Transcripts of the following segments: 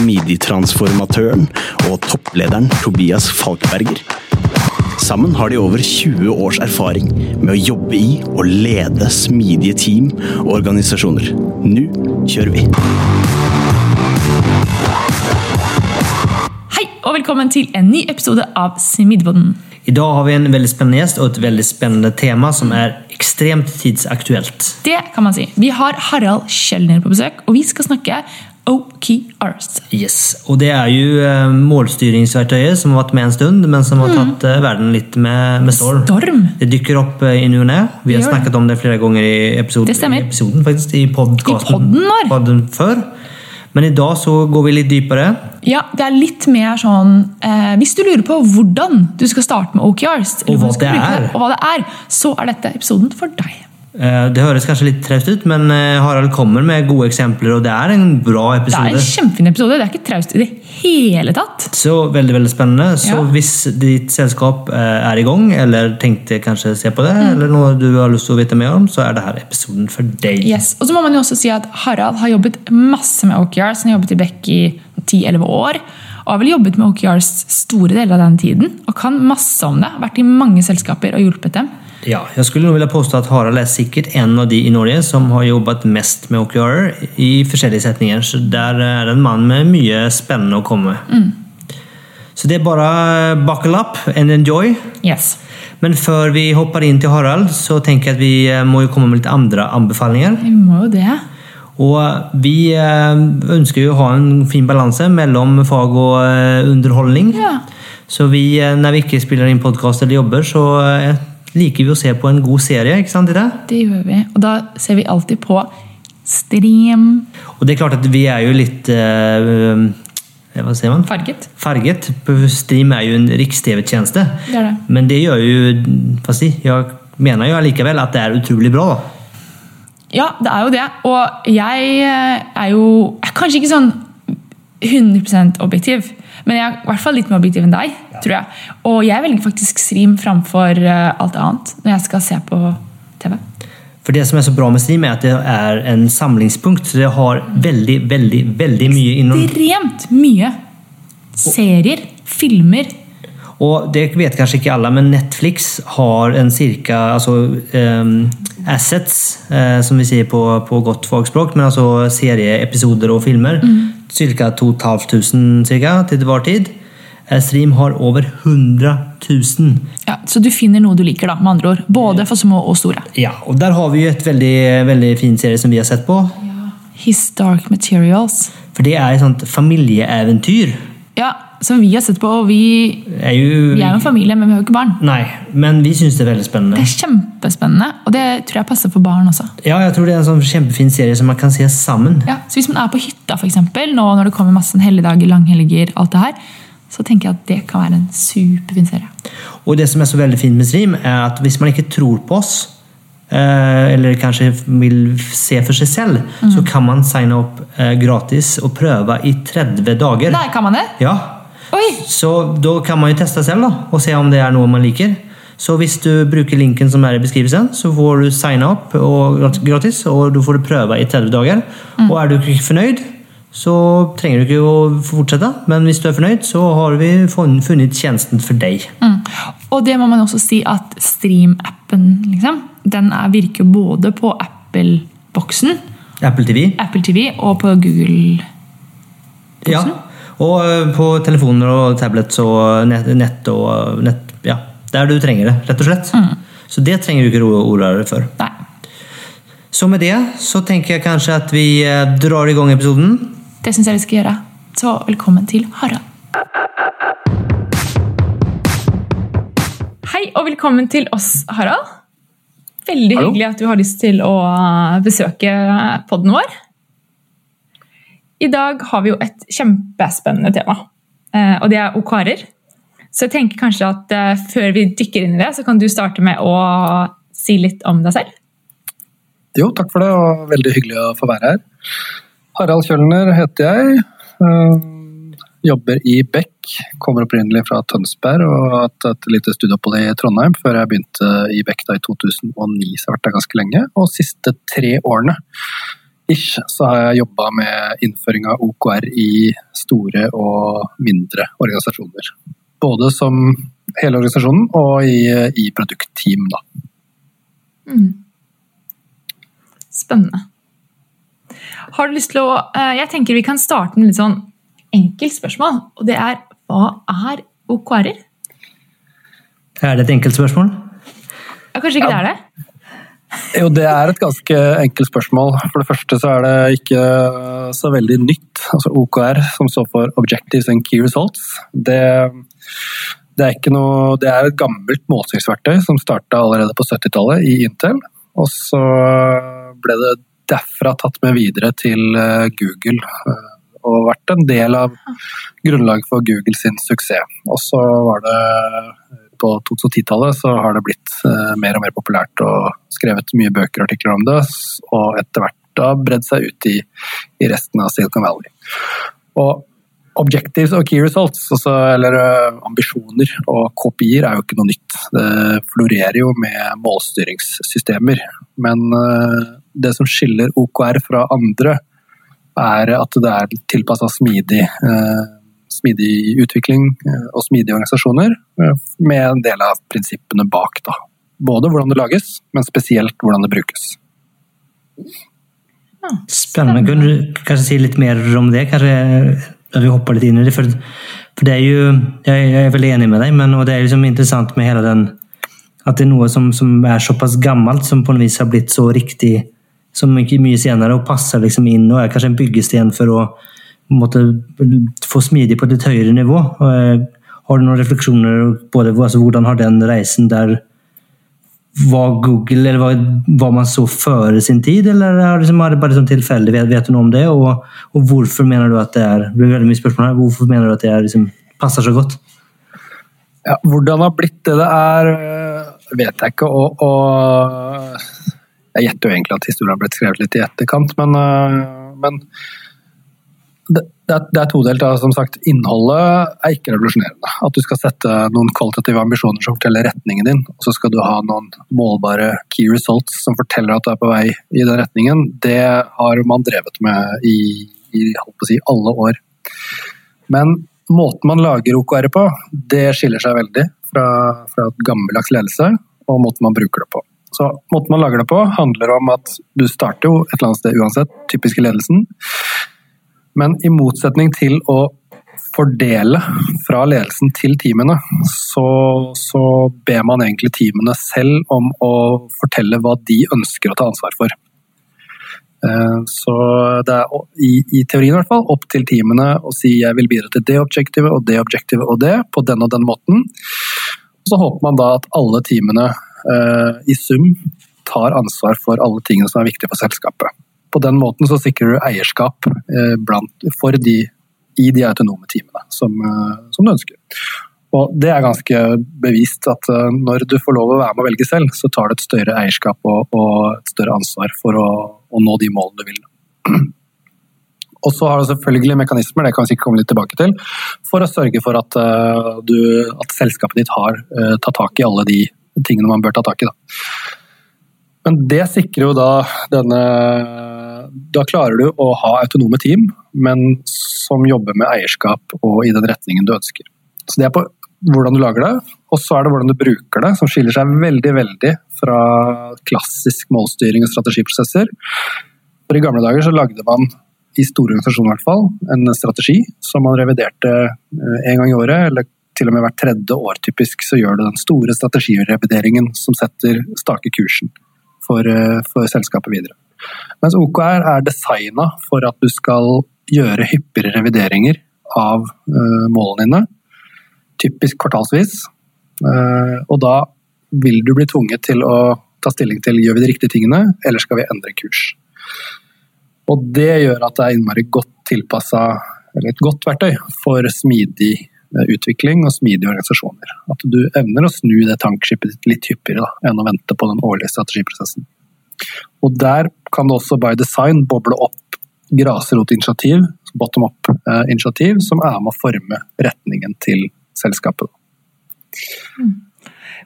smidigtransformatøren og topplederen Tobias Falkberger. Sammen har de over 20 års erfaring med å jobbe i og lede smidige team og organisasjoner. Nå kjører vi! Hei, og velkommen til en ny episode av Smidpodden. I dag har vi en veldig spennende gjest og et veldig spennende tema som er ekstremt tidsaktuelt. Det kan man si. Vi har Harald Kjellner på besøk, og vi skal snakke OKRs. Yes, og Det er jo eh, målstyringsverktøyet som har vært med en stund, men som har tatt mm. verden litt med, med storm. Storm. Det dukker opp eh, i ny og ne. Vi har snakket om det flere ganger i, episode, Det i episoden, faktisk, i podkasten podden før. Men i dag så går vi litt dypere. Ja, det er litt mer sånn eh, Hvis du lurer på hvordan du skal starte med OKRs, Og hva det og hva det er, så er dette episoden for deg. Eh, Det høres kanskje litt traust ut, men eh, Harald kommer med gode eksempler, og det er en bra episode. Det er en kjempefin episode. Det er ikke traust i det hele tatt. Så veldig veldig spennende. Så Ja. hvis ditt selskap eh, er i gang, eller tenkte kanskje se på det, Mm. eller noe du har lyst til å vite mer om, så er det her episoden for deg. Yes. Og så må man jo også si at Harald har jobbet masse med OKRs. Han har jobbet i Beck i 10-11 år. Og har vel jobbet med OKRs store deler av den tiden. Og kan masse om det. Vært i mange selskaper og hjulpet dem. Ja, jeg skulle nog vilja påstå at Harald er sikkert en av de i Norge som har jobbet mest med OKR i forskjellige setninger. Så der er det en mann med mye spennende å komme med. Mm. Så det er bare buckle up and enjoy. Yes. Men før vi hopper inn til Harald, så tenker jeg at vi eh, må jo komme med litt andre anbefalinger. Vi må jo det. Og vi eh, ønsker jo å ha en fin balanse mellom fag og eh, underholdning. Ja. Så vi, eh, når vi ikke spiller inn podkast eller jobber, så eh, liker vi å se på en god serie. ikke sant, Ida? Det gjør vi. Og da ser vi alltid på stream Og det er klart at vi er jo litt eh, Hva sier man? farget. Farget. Stream er jo en riks-TV-tjeneste. Det det. Men det gjør jo Hva si? Jeg mener jo allikevel at det er utrolig bra. da. Ja, det er jo det. Og jeg eh, er jo er kanskje ikke sånn 100% objektiv, men jeg er i hvert fall litt mer objektiv enn deg. tror jeg. Og jeg velger faktisk stream framfor eh, alt annet når jeg skal se på TV. For det som er så bra med Stream, er at det er en samlingspunkt. Så det har veldig, veldig, veldig mye innom Ekstremt mye serier, filmer Og det vet kanskje ikke alle, men Netflix har en cirka altså, um, assets, uh, som vi sier på, på godt fagspråk, men altså serieepisoder og filmer. Cirka 2500 cirka, til vår tid. Stream har over 100 000. ja, Så du finner noe du liker, da, med andre ord. Både for små og store. Ja, og der har vi jo et veldig, veldig fin serie som vi har sett på. Ja. His Dark Materials. For det er et sånt familieeventyr. Ja, Som vi har sett på. og Vi, Er jo, vi er jo en familie, men vi har jo ikke barn. Nei, men vi syns det er veldig spennende. Det er kjempespennende, og det tror jeg passer for barn også. Ja, jeg tror det er en sånn kjempefin serie som man kan se sammen. Ja, så Hvis man er på hytta, for eksempel, nå når det kommer masse sånn helligdager, langhelger, alt det her, så tenker jeg at det kan være en superfin serie. Og det som er så veldig fint med Stream, er at hvis man ikke tror på oss, eh, eller kanskje vil se for seg selv, så kan man signe opp eh, gratis og prøve i 30 dager. Der kan man det! Ja, Oi! Så da kan man jo teste selv da, og se om det er noe man liker. Så hvis du bruker linken som er i beskrivelsen, så får du signe opp og gratis, og du får prøve i 30 dager. Og er du ikke fornøyd, så trenger du ikke å fortsette. Men hvis du er fornøyd, så har vi funnet tjenesten for deg. Mm. Og det må man også si at Stream-appen liksom, den er, virker både på Apple-boksen, Apple TV. Apple TV og på Google. Ja. Og eh, på telefoner og tablets og nett, nett og nett, ja, der du trenger det, rett og slett. Så det trenger du ikke deg for. Nei. Så med det så tenker jeg kanskje at vi eh, drar i gang episoden. Det syns jeg vi skal gjøre. Så velkommen til Harald. Hei og velkommen til oss, Harald. Veldig Hallo. hyggelig at du har lyst til å besøke podden vår. I dag har vi jo et kjempespennende tema, eh, og det er OKR-er. Så jeg tenker kanskje at eh, før vi dykker inn i det, så kan du starte med å si litt om deg selv. Jo, takk for det, og veldig hyggelig å få være her. Harald Kjølner heter jeg. øh, Jobber i Beck. Kommer opprinnelig fra Tønsberg og har hatt et lite studieopphold i Trondheim før jeg begynte i Beck da i 2009, så jeg har vært der ganske lenge. Og siste tre årene ish, så har jeg jobba med innføring av OKR i store og mindre organisasjoner. Både som hele organisasjonen og i, i produktteam, da. Spennende. Har du lyst til å eh, Jeg tenker vi kan starte med litt sånn enkelt spørsmål. Og det er hva er OKR-er? Er det et enkelt spørsmål? Ja, kanskje ikke det er det? Jo, det er et ganske enkelt spørsmål. For det første så er det ikke så veldig nytt. Altså OKR, som står for Objectives and Key Results, det, det, er, ikke noe, det er et gammelt målstyringsverktøy som starta allerede på 70-tallet i Intel. Og så ble det derfra tatt med videre til eh, Google eh, og vært en del av grunnlaget for Google sin suksess. Og så var det på 2010-tallet så har det blitt eh, mer og mer populært og skrevet mye bøker og artikler om det, og etter hvert da bredd seg ut i, i resten av Silicon Valley. Og objectives og key results, altså, eller eh, ambisjoner og KPI-er, er jo ikke noe nytt. Det florerer jo med målstyringssystemer. Men eh, det som skiller OKR fra andre, er at det er tilpassa smidig, eh, smidig utvikling eh, og smidige organisasjoner, eh, med en del av prinsippene bak. Da. Både hvordan det lages, men spesielt hvordan det brukes. Spennende. Kan du kanskje si litt mer om det? Kanskje når vi hopper litt inn i det. For, for det er jo, jeg, jeg er veldig enig med deg, men og det er liksom interessant med hele den At det er noe som, som er såpass gammelt, som på en vis har blitt så riktig så mye, mye senere, og passer liksom inn og er kanskje en byggesten for å måtte, få smidig på et høyere nivå. Har du noen refleksjoner på det? Altså, hvordan har den reisen der var Google, eller var, var man så før sin tid, eller er det, liksom, er det bare sånn tilfeldig? Vet, vet du noe om det? Og, og hvorfor mener du at det er det veldig mye spørsmål her, hvorfor mener du at det er, liksom, passer så godt? Ja, hvordan det har blitt det det er, øh, vet jeg ikke. Og, og jeg gjetter jo egentlig at historien har blitt skrevet litt i etterkant, men, øh, men det, det, er, todelt. Som sagt, innholdet er ikke revolusjonerende. At du skal sette noen kvalitative ambisjoner som forteller retningen din, og så skal du ha noen målbare key results som forteller at du er på vei i den retningen, det har man drevet med i, i si, alle år. Men måten man lager OKR på, det skiller seg veldig fra, fra gammeldags ledelse og måten man bruker det på. Så Måten man lager det på, handler om at du starter jo et eller annet sted uansett, typisk i ledelsen. Men i motsetning til å fordele fra ledelsen til teamene, så, så ber man egentlig teamene selv om å fortelle hva de ønsker å ta ansvar for. Eh, Så det er i, i teorien i hvert fall opp til teamene å si jeg vil bidra til det objektivet og det objektivet og det, på den og den måten. Så håper man da at alle teamene eh, i sum tar ansvar for alle tingene som er viktige for selskapet. På den måten så sikrer du eierskap eh, blant, for de, i de autonome teamene som, eh, som du ønsker. Og det er ganske bevist at eh, når du får lov å være med å velge selv, så tar du et større eierskap og, og et større ansvar for å, å nå de målene du vil. Og så har du selvfølgelig mekanismer, det kan vi sikkert komme litt tilbake til, for å sørge for at, du, at selskapet ditt har tatt tak i alle de tingene man bør ta tak i. Da. Men det sikrer jo da denne Da klarer du å ha autonome team, men som jobber med eierskap og i den retningen du ønsker. Så det er på hvordan du lager det, og så er det hvordan du bruker det, som skiller seg veldig, veldig fra klassisk målstyring og strategiprosesser. For I gamle dager så lagde man i store organisasjoner i hvert fall, en strategi som man reviderte eh, en gang i året, eller til og med hvert tredje år typisk, så gjør du den store strategirevideringen som setter stake kursen for, eh, for selskapet videre. Mens OKR er designa for at du skal gjøre hyppigere revideringer av uh, målene dine, typisk kvartalsvis. Uh, og da vil du bli tvunget til å ta stilling til gjør vi de riktige tingene, eller skal vi endre kurs. Og det gjør at det er innmari godt tilpassa, eller et godt verktøy, for smidig eh, utvikling og smidige organisasjoner. At du evner å snu det tankskipet ditt litt hyppigere enn å vente på den årlige strategiprosessen. Og der kan det også by design boble opp grasrotinitiativ, bottom up-initiativ, eh, som er med å forme retningen til selskapet. Mm.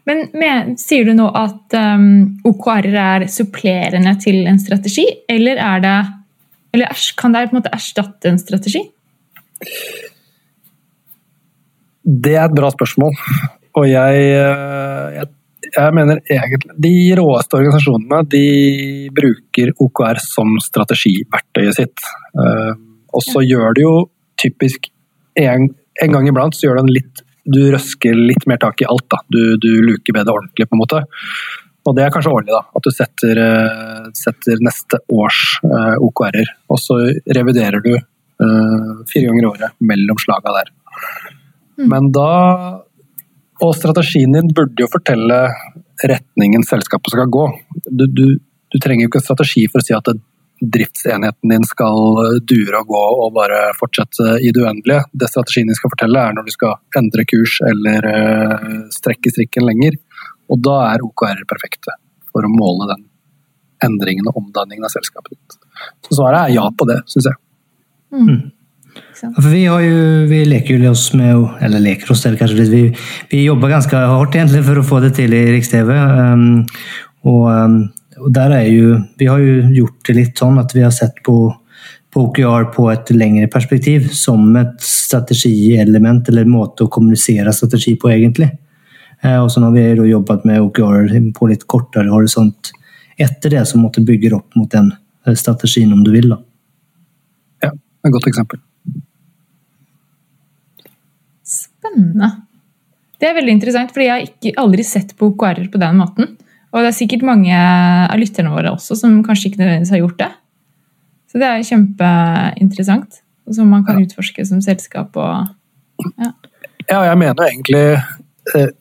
Men med, sier du nå at um, OKR-er er supplerende til en strategi, eller, det, eller kan det på en måte erstatte en strategi? Det er et bra spørsmål. Og jeg, eh, jeg, jeg mener egentlig De råeste organisasjonene de bruker OKR som strategiverktøyet sitt. Eh, og så gjør det jo typisk en, en gang iblant så gjør det en litt du røsker litt mer tak i alt. da. Du, du luker bedre ordentlig, på en måte. Og det er kanskje årlig, da. At du setter, eh, setter neste års OKR-er. Og så reviderer du fire ganger i året mellom slaga der. Mm. Men da Og strategien din burde jo fortelle retningen selskapet skal gå. Du, du, du trenger jo ikke en strategi for å si at det driftsenheten din skal dure og gå og bare fortsette i det uendelige. Det strategien din skal fortelle er når du skal endre kurs eller uh, strekke strikken lenger. Og da er OKR perfekte for å måle den endringen og omdanningen av selskapet ditt. Så svaret er ja på det, syns jeg. Mm. Mm. For vi, har jo, vi leker jo oss med Eller leker oss eller kanskje litt. Vi, vi jobber ganske hardt egentlig for å få det til i Riks-TV. Um, og um, og der er jo, vi har jo gjort det litt sånn at vi har sett på, på OKR på et lengre perspektiv som et strategielement eller en måte å kommunisere strategi på, egentlig. Uh, og så har vi jo jobbet med OKR på litt kortere horisont etter det, som måtte bygge opp mot den eh, strategien, om du vil. da. Ja, et godt eksempel. Spennende. Det er veldig interessant, for jeg har ikke, aldri sett på OKR-er på den måten. Og det er sikkert mange av lytterne våre også som kanskje ikke nødvendigvis har gjort det. Så det er kjempeinteressant, og som man kan utforske som selskap. Og, ja. ja, jeg mener egentlig eh,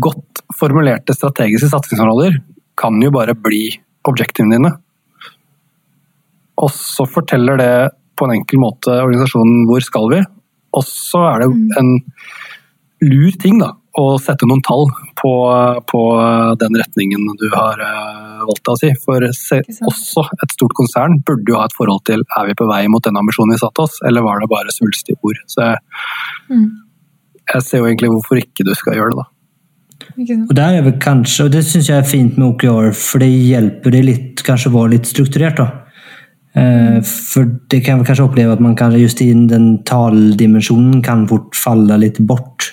godt formulerte strategiske satsingsområder kan jo bare bli objektivene dine. Og så forteller det på en enkel måte organisasjonen hvor skal vi, og så er det mm. en lur ting da, å sette noen tall på, på den retningen du har uh, valgt å si. For se, også et stort konsern burde jo ha et forhold til er vi på vei mot den ambisjonen vi satte oss, eller var det bare svulstige ord. Så jeg, mm. jeg, ser jo egentlig hvorfor ikke du skal gjøre det, da. Og der er vel kanskje, og Det syns jeg er fint med OKR, for det hjelper det litt kanskje å være litt strukturert. da. Eh, for det kan jeg kanskje oppleve at man kanskje just i den talldimensjonen kan fort falle litt bort.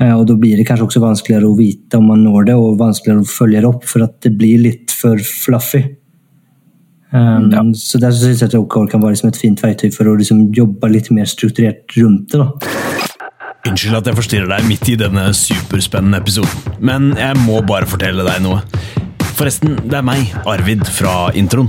Eh, og da blir det kanskje også vanskeligere å vite om man når det, og vanskeligere å følge det opp, for at det blir litt for fluffy. Um, ja. Så der syns jeg at OKR kan være liksom et fint verktøy for å liksom jobbe litt mer strukturert rundt det. da. Unnskyld at jeg forstyrrer deg midt i denne superspennende episoden, men jeg må bare fortelle deg noe. Forresten, det er meg, Arvid, fra introen.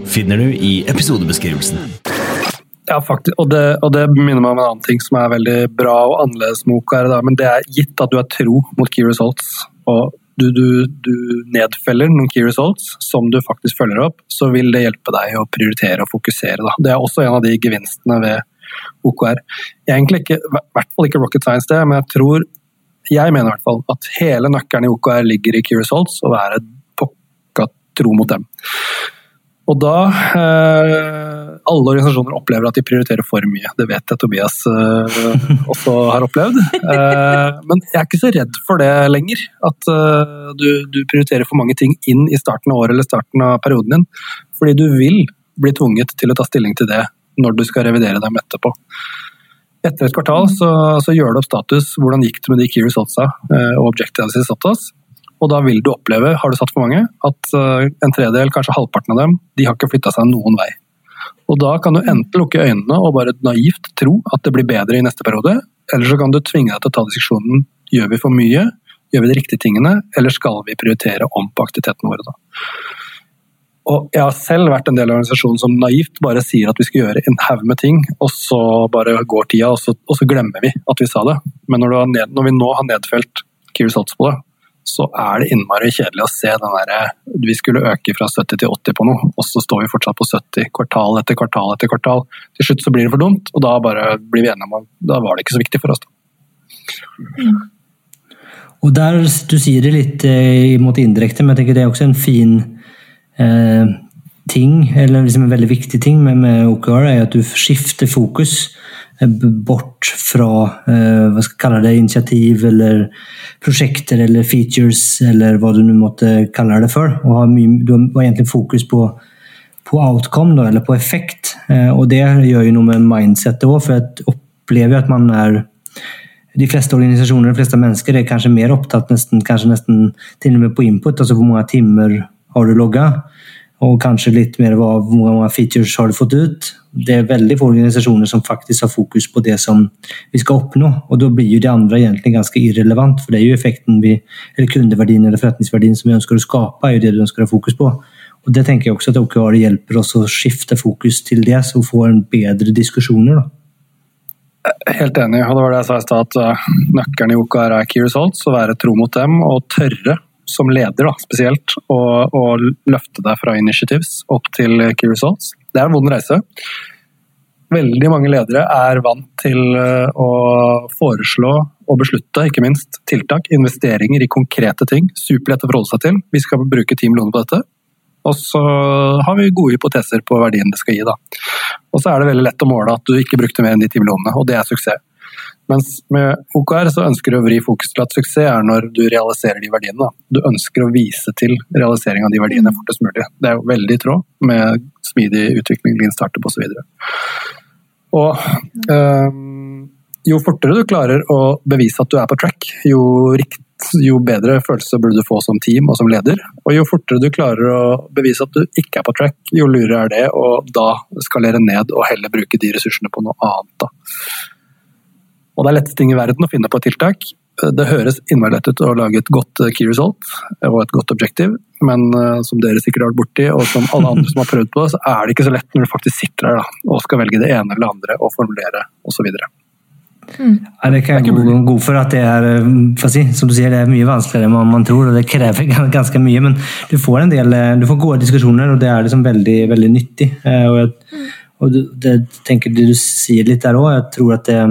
finner du i episodebeskrivelsen. Ja, faktisk, og det, og det, minner meg om en annen ting som er veldig bra og annerledes med OKR. Men det er gitt at du er tro mot key results, og du, du, du, nedfeller noen key results som du faktisk følger opp, så vil det hjelpe deg å prioritere og fokusere. Da. Det er også en av de gevinstene ved OKR. Egentlig ikke, i hvert fall ikke rocket science, det, men jeg tror jeg mener i hvert fall at hele nøkkelen i OKR ligger i key results, og være pokka tro mot dem. Og da eh, Alle organisasjoner opplever at de prioriterer for mye. Det vet jeg Tobias eh, også har opplevd. Eh, men jeg er ikke så redd for det lenger. At du, du, prioriterer for mange ting inn i starten av året eller starten av perioden din. Fordi du vil bli tvunget til å ta stilling til det når du skal revidere dem etterpå. Etter et kvartal så, så gjør du opp status. Hvordan gikk det med de key resultsa og objectives analysis oss? Og da vil du oppleve, har du satt for mange, at eh, en tredjedel, kanskje halvparten av dem, de har ikke flytta seg noen vei. Og da kan du enten lukke øynene og bare naivt tro at det blir bedre i neste periode, eller så kan du tvinge deg til å ta diskusjonen gjør vi for mye, gjør vi de riktige tingene, eller skal vi prioritere om på aktivitetene våre da. Og jeg har selv vært en del av organisasjonen som naivt bare sier at vi skal gjøre en haug med ting, og så bare går tida, og så, og så, glemmer vi at vi sa det. Men når, ned, når vi nå har nedfelt key results på det, så er det innmari kjedelig å se den derre Vi skulle øke fra 70 til 80 på noe, og så står vi fortsatt på 70 kvartal etter kvartal etter kvartal. Til slutt så blir det for dumt, og da bare blir vi enige om at da var det ikke så viktig for oss. Mm. Og der, Du sier det litt eh, mot indirekte, men jeg tenker det er også en fin eh, ting, eller liksom en veldig viktig ting med, med OKR, er at du skifter fokus bort fra eh, hva skal jeg kalle det, initiativ eller prosjekter eller features eller hva du nå måtte kalle det for. Og har mye, du har egentlig fokus på, på outcome, da, eller på effekt. Eh, og det gjør jo noe med mindsettet òg, for jeg opplever at man er de fleste organisasjoner de fleste mennesker er kanskje mer opptatt nesten, kanskje nesten til og med på input, altså hvor mange timer har du logga, og kanskje litt mer hva, hvor mange features har du fått ut det er veldig få organisasjoner som faktisk har fokus på det som vi skal oppnå. Og da blir jo det andre egentlig ganske irrelevant, for det er jo effekten vi, eller kundeverdien eller forretningsverdien som vi ønsker å skape, er jo det du ønsker å ha fokus på. Og Det tenker jeg også at OKR hjelper oss å skifte fokus til det, så vi får en bedre diskusjoner. da. Helt enig, og det var det jeg sa i stad, at uh, nøkkelen i OKR er key results, å være tro mot dem og tørre som leder da, spesielt, å løfte deg fra initiatives opp til key results. Det er en vond reise. Veldig mange ledere er vant til eh, å foreslå og beslutte, ikke minst, tiltak, investeringer i konkrete ting. Superlett å forholde seg til. Vi skal bruke ti millioner på dette. Og så har vi gode hypoteser på verdien det skal gi. Da. Og så er det veldig lett å måle at du ikke brukte mer enn de ti millionene, og det er suksess. Mens med OKR så ønsker du å vri fokus til at suksess er når du realiserer de verdiene. Du ønsker å vise til realisering av de verdiene mm. fortest mulig. Det er jo veldig i tråd med smidig utvikling, lean startup osv. Og, og um, jo fortere du klarer å bevise at du er på track, jo, rikt, jo bedre følelse burde du få som team og som leder. Og jo fortere du klarer å bevise at du ikke er på track, jo lurere er det å da skalere ned og heller bruke de ressursene på noe annet. Da. Og det er lette ting i verden å finne på et tiltak. Det høres innmari lett ut å lage et godt key result og et godt objective, men uh, som dere sikkert har vært borti, og som alle andre som har prøvd på så er det ikke så lett når du faktisk sitter her da, og skal velge det ene eller det andre og formulere osv. Mm. Ja, det kan jeg gå god for at det er eh, si, som du sier, det er mye vanskeligere enn man tror. og Det krever ganske mye, men du får en del, eh, du får gode diskusjoner, og det er liksom veldig, veldig nyttig. Og, jeg, og det, tenker det du sier litt der òg, jeg tror at det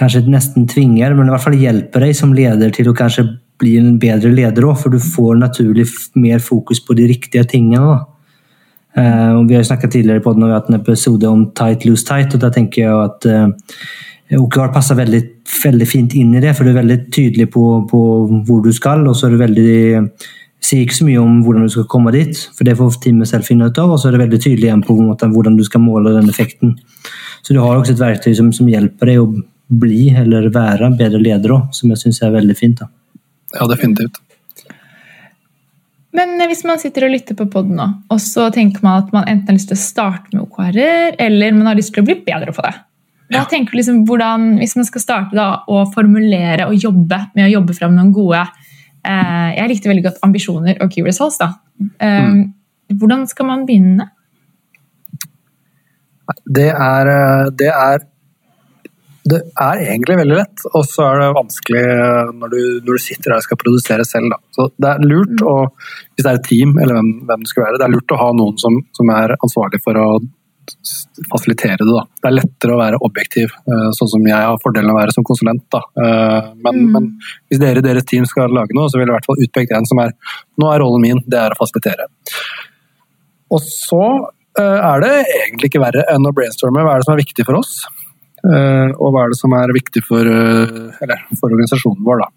kanskje nesten tvinger, men i hvert fall hjelper deg som leder til å kanskje bli en bedre leder òg, for du får naturlig mer fokus på de riktige tingene. Uh, vi har snakket tidligere på den, og vi har hatt en episode om tight, loose, tight, og da tenker jeg at uh, eh, OKR passer veldig, veldig, fint inn i det, for du er veldig tydelig på, på hvor du skal, og så er du veldig sier ikke så mye om hvordan du skal komme dit, for det får teamet selv finne ut av. Og så er det veldig tydelig igjen på hvordan du skal måle den effekten. Så du har også et verktøy som, som hjelper deg å bli eller være en bedre leder òg, som jeg syns er veldig fint. Da. Ja, definitivt. Men hvis man sitter og lytter på poden nå, og så tenker man at man enten har lyst til å starte med OKR-er, eller man har lyst til å bli bedre på det. Hva ja. tenker du liksom, hvordan, Hvis man skal starte da, å formulere og jobbe med å jobbe fram noen gode eh, Jeg likte veldig godt ambisjoner og key results. da. Eh, mm. Hvordan skal man begynne? Det er, eh, det er det er egentlig veldig lett, og så er det vanskelig når du, når du sitter der og skal produsere selv. Da. Så det er lurt å, hvis det er et team eller hvem, hvem det skal være, det er lurt å ha noen som, som er ansvarlig for å fasilitere det. Da. Det er lettere å være objektiv, eh, sånn som jeg har fordelen av å være som konsulent. Da. Eh, men, mm. men hvis dere i deres team skal lage noe, så vil jeg i hvert fall utpekt en som er Nå er rollen min, det er å fasilitere. Og så eh, er det egentlig ikke verre enn å brainstorme hva er det som er viktig for oss. Eh, og hva er det som er viktig for, eh, eller, for organisasjonen vår, da.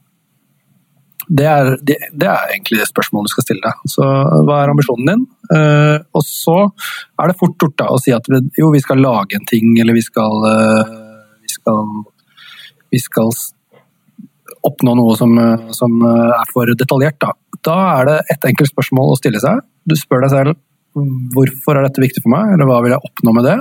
Det er, det, det er egentlig det spørsmålet du skal stille deg. Så hva er ambisjonen din? Eh, og så er det fort gjort å si at vi, jo, vi skal lage en ting, eller vi skal, eh, vi skal, vi skal oppnå noe som, som er for detaljert. Da. da er det et enkelt spørsmål å stille seg. Du spør deg selv hvorfor er dette viktig for meg, eller hva vil jeg oppnå med det?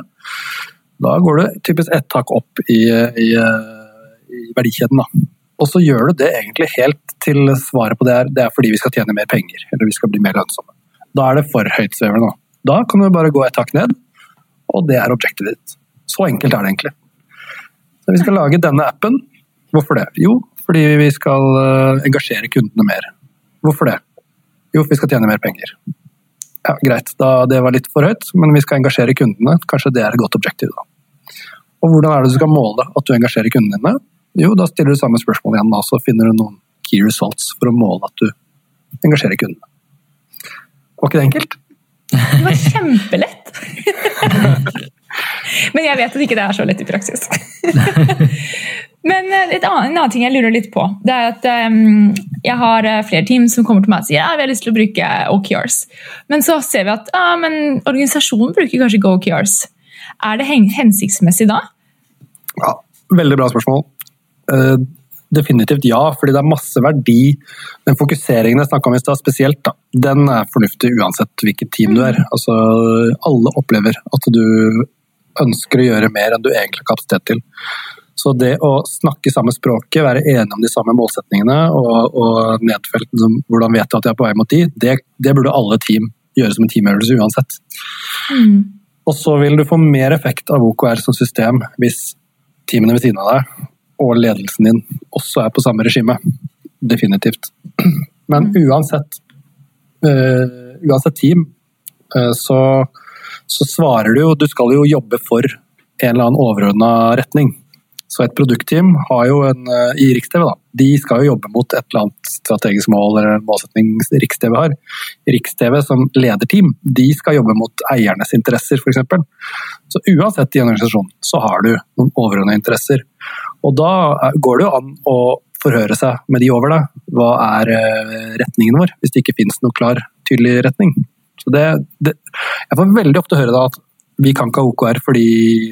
Da går du typisk ett tak opp i, i, i verdikjeden. Da. Og så gjør du det egentlig helt til svaret på det er, det er fordi vi skal tjene mer penger, eller vi skal bli mer lønnsomme. Da er det for høytsvevende. Da kan du bare gå et tak ned, og det er objektet ditt. Så enkelt er det egentlig. Så vi skal lage denne appen. Hvorfor det? Jo, fordi vi skal eh, engasjere kundene mer. Hvorfor det? Jo, vi skal tjene mer penger. Ja, Greit, da, det var litt for høyt, men vi skal engasjere kundene. Kanskje det er et godt objektiv, da. Og hvordan er det du skal måle at du engasjerer kundene dine? Jo, da stiller du samme spørsmål igjen, da, så finner du noen key results for å måle at du engasjerer kundene. Var ikke det enkelt? Det var kjempelett! Men jeg vet at ikke det er så lett i praksis. Men eh, et annet, en annen ting jeg lurer litt på, det er at um, jeg har eh, flere team som kommer til meg og sier ja, vi har lyst til å bruke OKRs. Men så ser vi at ja, organisasjonen bruker kanskje ikke OKRs. Er det hensiktsmessig da? Ja, veldig bra spørsmål. Eh, definitivt ja, fordi det er masse verdi. Den fokuseringen jeg snakka om i stad, spesielt, da, den er fornuftig uansett hvilket team du er. Altså, alle opplever at du ønsker å gjøre mer enn du egentlig har kapasitet til. Så det å snakke samme språket, være enige om de samme målsetningene og, og nedfelt hvordan vet du at jeg er på vei mot de, det, det burde alle team gjøre som en teamøvelse uansett. Og så vil du få mer effekt av OKR som system hvis teamene ved siden av deg og ledelsen din også er på samme regime. Definitivt. Men uansett, eh, uansett team, eh, så, så svarer du jo Du skal jo jobbe for en eller annen overordna retning. Så et produktteam har jo en, eh, i Riks-TV, da, de skal jo jobbe mot et eller annet strategisk mål eller en målsetning Riks-TV har. Riks-TV som lederteam, de skal jobbe mot eiernes interesser, f.eks. Så uansett i en organisasjon så har du noen overordnede interesser. Og da er- går det jo an å forhøre seg med de over deg. Hva er eh, retningen vår, hvis det ikke finnes noe klar, tydelig retning. Så det, det, jeg får veldig ofte høre da at vi kan ikke ha OKR fordi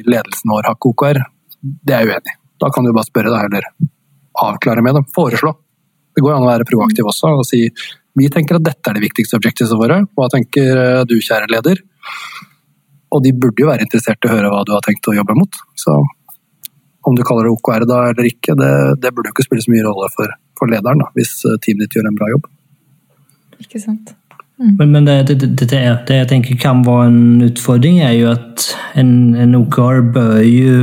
ledelsen vår har ikke OKR. Det er jeg uenig i. Da kan du bare spørre deg, eller avklare med dem. Foreslå. Det går an å være proaktiv også og si vi tenker at dette er de viktigste objektivet våre. Hva tenker eh, du, kjære leder? Og de burde jo være interessert i å høre hva du har tenkt å jobbe mot. Så om du kaller det OKR da eller ikke, det, det burde jo ikke spille så mye rolle for, for lederen, da, hvis eh, teamet ditt gjør en bra jobb. Ikke sant? Men, men det, det, det, det, det jeg tenker kan være en utfordring, er jo at en, en OKR bør jo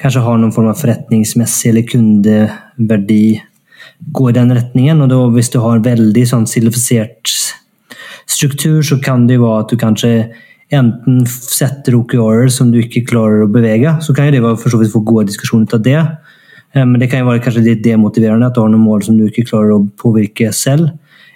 kanskje har noen form av forretningsmessig eller kundeverdi gå i den retningen. Og da, hvis du har en veldig sånn silifisert struktur, så kan det jo være at du kanskje enten setter OKR som du ikke klarer å bevege. Så kan jo det være for så vidt få gode diskusjoner av det. Eh, Men det kan jo være kanskje litt demotiverende at du har noen mål som du ikke klarer å påvirke selv.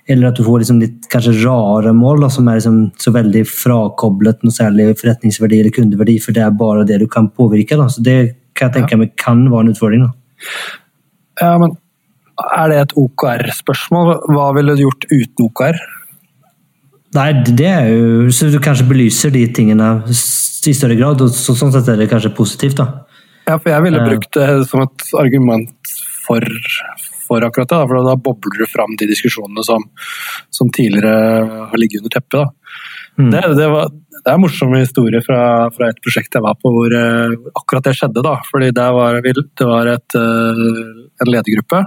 Eller at du får liksom litt kanskje rare mål da, som er liksom så veldig frakoblet noe særlig forretningsverdi eller kundeverdi, for det er bare det du kan påvirke. Da. Så det kan jeg ja. meg kan være en utfordring. Da. Ja, men er det et OKR-spørsmål? Hva ville du gjort uten OKR? Nei, det er jo Så du kanskje belyser de tingene i større grad, og så, sånn sett er det kanskje positivt, da. Ja, for jeg ville brukt det som et argument for, for akkurat det. Da, for da bobler du fram de diskusjonene som, som tidligere har ligget under teppet. Da. Mm. Det, det, var, det er en morsom historie fra, fra et prosjekt jeg var på hvor uh, akkurat det skjedde. Da. Fordi det var, det var et, uh, en ledergruppe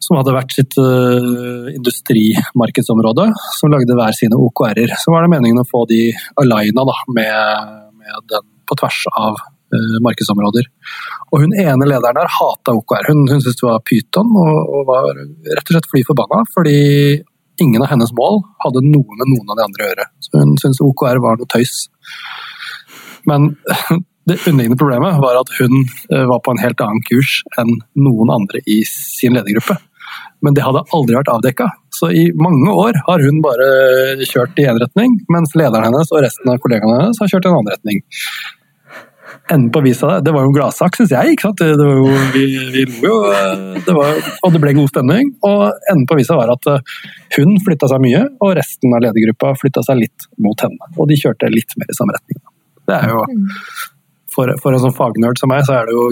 som hadde hvert sitt uh, industrimarkedsområde, som lagde hver sine OKR-er. Så var det meningen å få de alina da, med, med den på tvers av markedsområder. Og hun ene lederen der hata OKR. Hun, hun syntes det var pyton og, og var rett og slett fly forbanna, fordi ingen av hennes mål hadde noe med noen av de andre å gjøre. Så hun syntes OKR var noe tøys. Men det underliggende problemet var at hun eh, var på en helt annen kurs enn noen andre i sin ledergruppe. Men det hadde aldri vært avdekka, Så i mange år har hun bare kjørt i én retning, mens lederen hennes og resten av kollegaene hennes har kjørt i en annen retning. Enden på visa det, det var jo en gladsak, syns jeg. ikke sant? Det, det var jo, vi, vi lo jo, eh, det var, og det ble god stemning. Og enden på visa var at eh, hun flytta seg mye, og resten av ledergruppa flytta seg litt mot henne. Og de kjørte litt mer i samme retning. Det er jo for, for, en sånn fagnerd som meg, så er det jo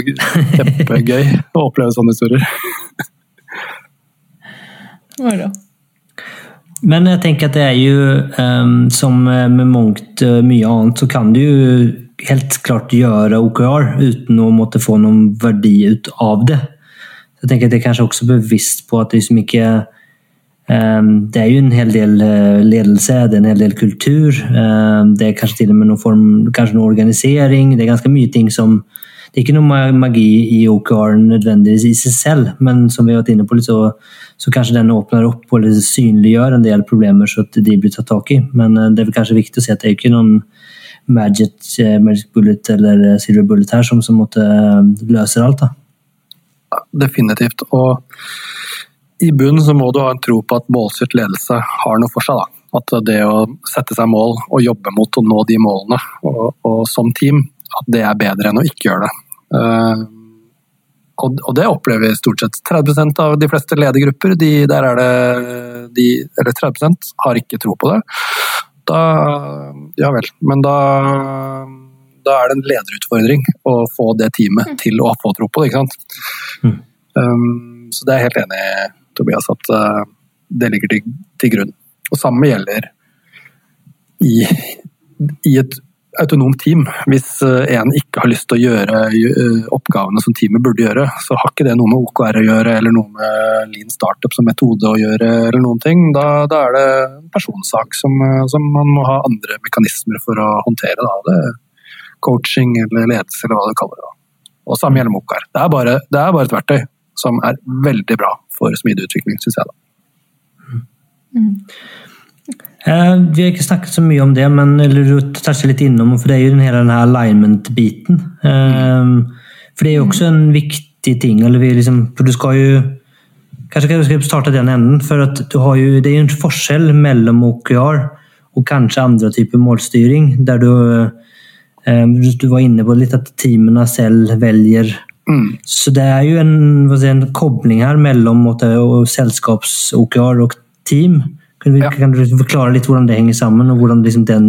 kjempegøy å oppleve sånne historier. Men jeg tenker at det er jo, um, som med mangt mye annet, så kan du jo helt klart gjøre OKR uten å måtte få noen verdi ut av det. Jeg tenker at det er kanskje også bevisst på at det er så um, Det er jo en hel del ledelse, det er en hel del kultur. Um, det er kanskje til og med noen form, kanskje noen organisering. Det er ganske mye ting som Det er ikke noe magi i OKR nødvendigvis i seg selv, men som vi har vært inne på, litt så, så kanskje den åpner opp og synliggjør en del problemer så at de blir tatt tak i. Men det er kanskje viktig å si at det er ikke noen magic, eh, magic bullet eller eh, silver bullet her som, som måtte eh, løser alt. da. Definitivt. Og i bunnen så må du ha en tro på at målstyrt ledelse har noe for seg. da. At det å sette seg mål og jobbe mot å nå de målene, og, og som team, at det er bedre enn å ikke gjøre det. Uh, og, og, det opplever vi stort sett. 30% av de fleste ledergrupper, de, der er det de, eller 30% har ikke tro på det da Ja vel. Men da, da er det en lederutfordring å få det teamet mm. til å få tro på det, ikke sant. Mm. Um, så det er jeg helt enig i, Tobias, at uh, det ligger til, til, grunn. Og samme gjelder i, i et autonomt team. Hvis eh, en ikke har lyst til å gjøre eh, oppgavene som teamet burde gjøre, så har ikke det noe med OKR å gjøre, eller noe med Lean Startup som metode å gjøre, eller noen ting. Da, da er det en personsak som, eh, som, man må ha andre mekanismer for å håndtere. Da. Det coaching eller ledelse, eller hva du kaller det. Og samme gjelder med OKR. Det er, bare, det er bare et verktøy som er veldig bra for smidig utvikling, syns jeg. da. Mm. Eh, vi har ikke snakket så mye om det, men du toucher litt innom, for det er jo hele den her alignment-biten. Mm. For det er jo også en viktig ting. eller vi liksom, for du skal jo Kanskje vi skal starte den enden. for at du har jo, Det er jo en forskjell mellom OKR og kanskje andre typer målstyring, der du Du var inne på litt at teamene selv velger Mm. Så det er jo en, si, en kobling her mellom selskaps-OKR og team. Kan du, ja. kan du, forklare litt hvordan det henger sammen, og hvordan liksom den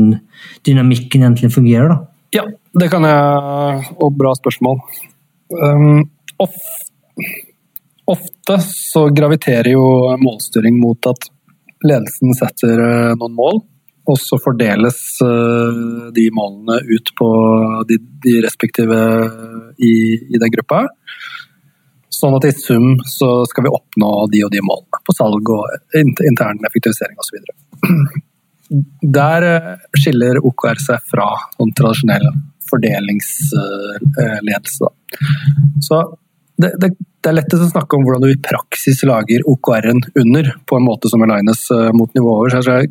dynamikken egentlig fungerer? da? Ja, det kan jeg. Og bra spørsmål. Um, of, ofte så graviterer jo målstyring mot at ledelsen setter uh, noen mål, og så fordeles uh, de målene ut på de, de respektive i, i den gruppa. Sånn at i sum så skal vi oppnå de og de målene på salg og intern effektivisering osv. Der eh, skiller OKR seg fra sånn tradisjonell fordelingsledelse. Så det, det, det, er lettest å snakke om hvordan du i praksis lager OKR-en under, på en måte som alignes eh, mot nivåer. Så jeg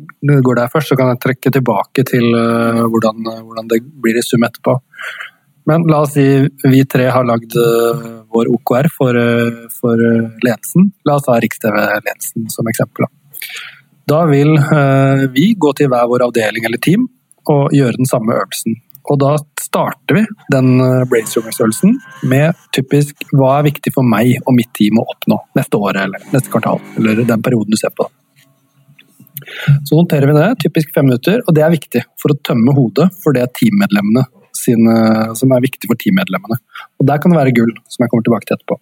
går der først, så kan jeg trekke tilbake til eh, hvordan, hvordan det blir i sum etterpå. Men la oss si vi tre har lagd vår OKR for, uh, for uh, ledelsen. La oss ha Riks-TV-ledelsen som eksempel. Da vil vi gå til hver vår avdeling eller team og gjøre den samme øvelsen. Og da starter vi den brainstormingsøvelsen med typisk hva er viktig for meg og mitt team å oppnå neste år eller neste kvartal, eller den perioden du ser på. Så noterer vi det, typisk fem minutter, og det er viktig for å tømme hodet for det teammedlemmene sine, som er viktig for teammedlemmene. Og Der kan det være gull, som jeg kommer tilbake til etterpå.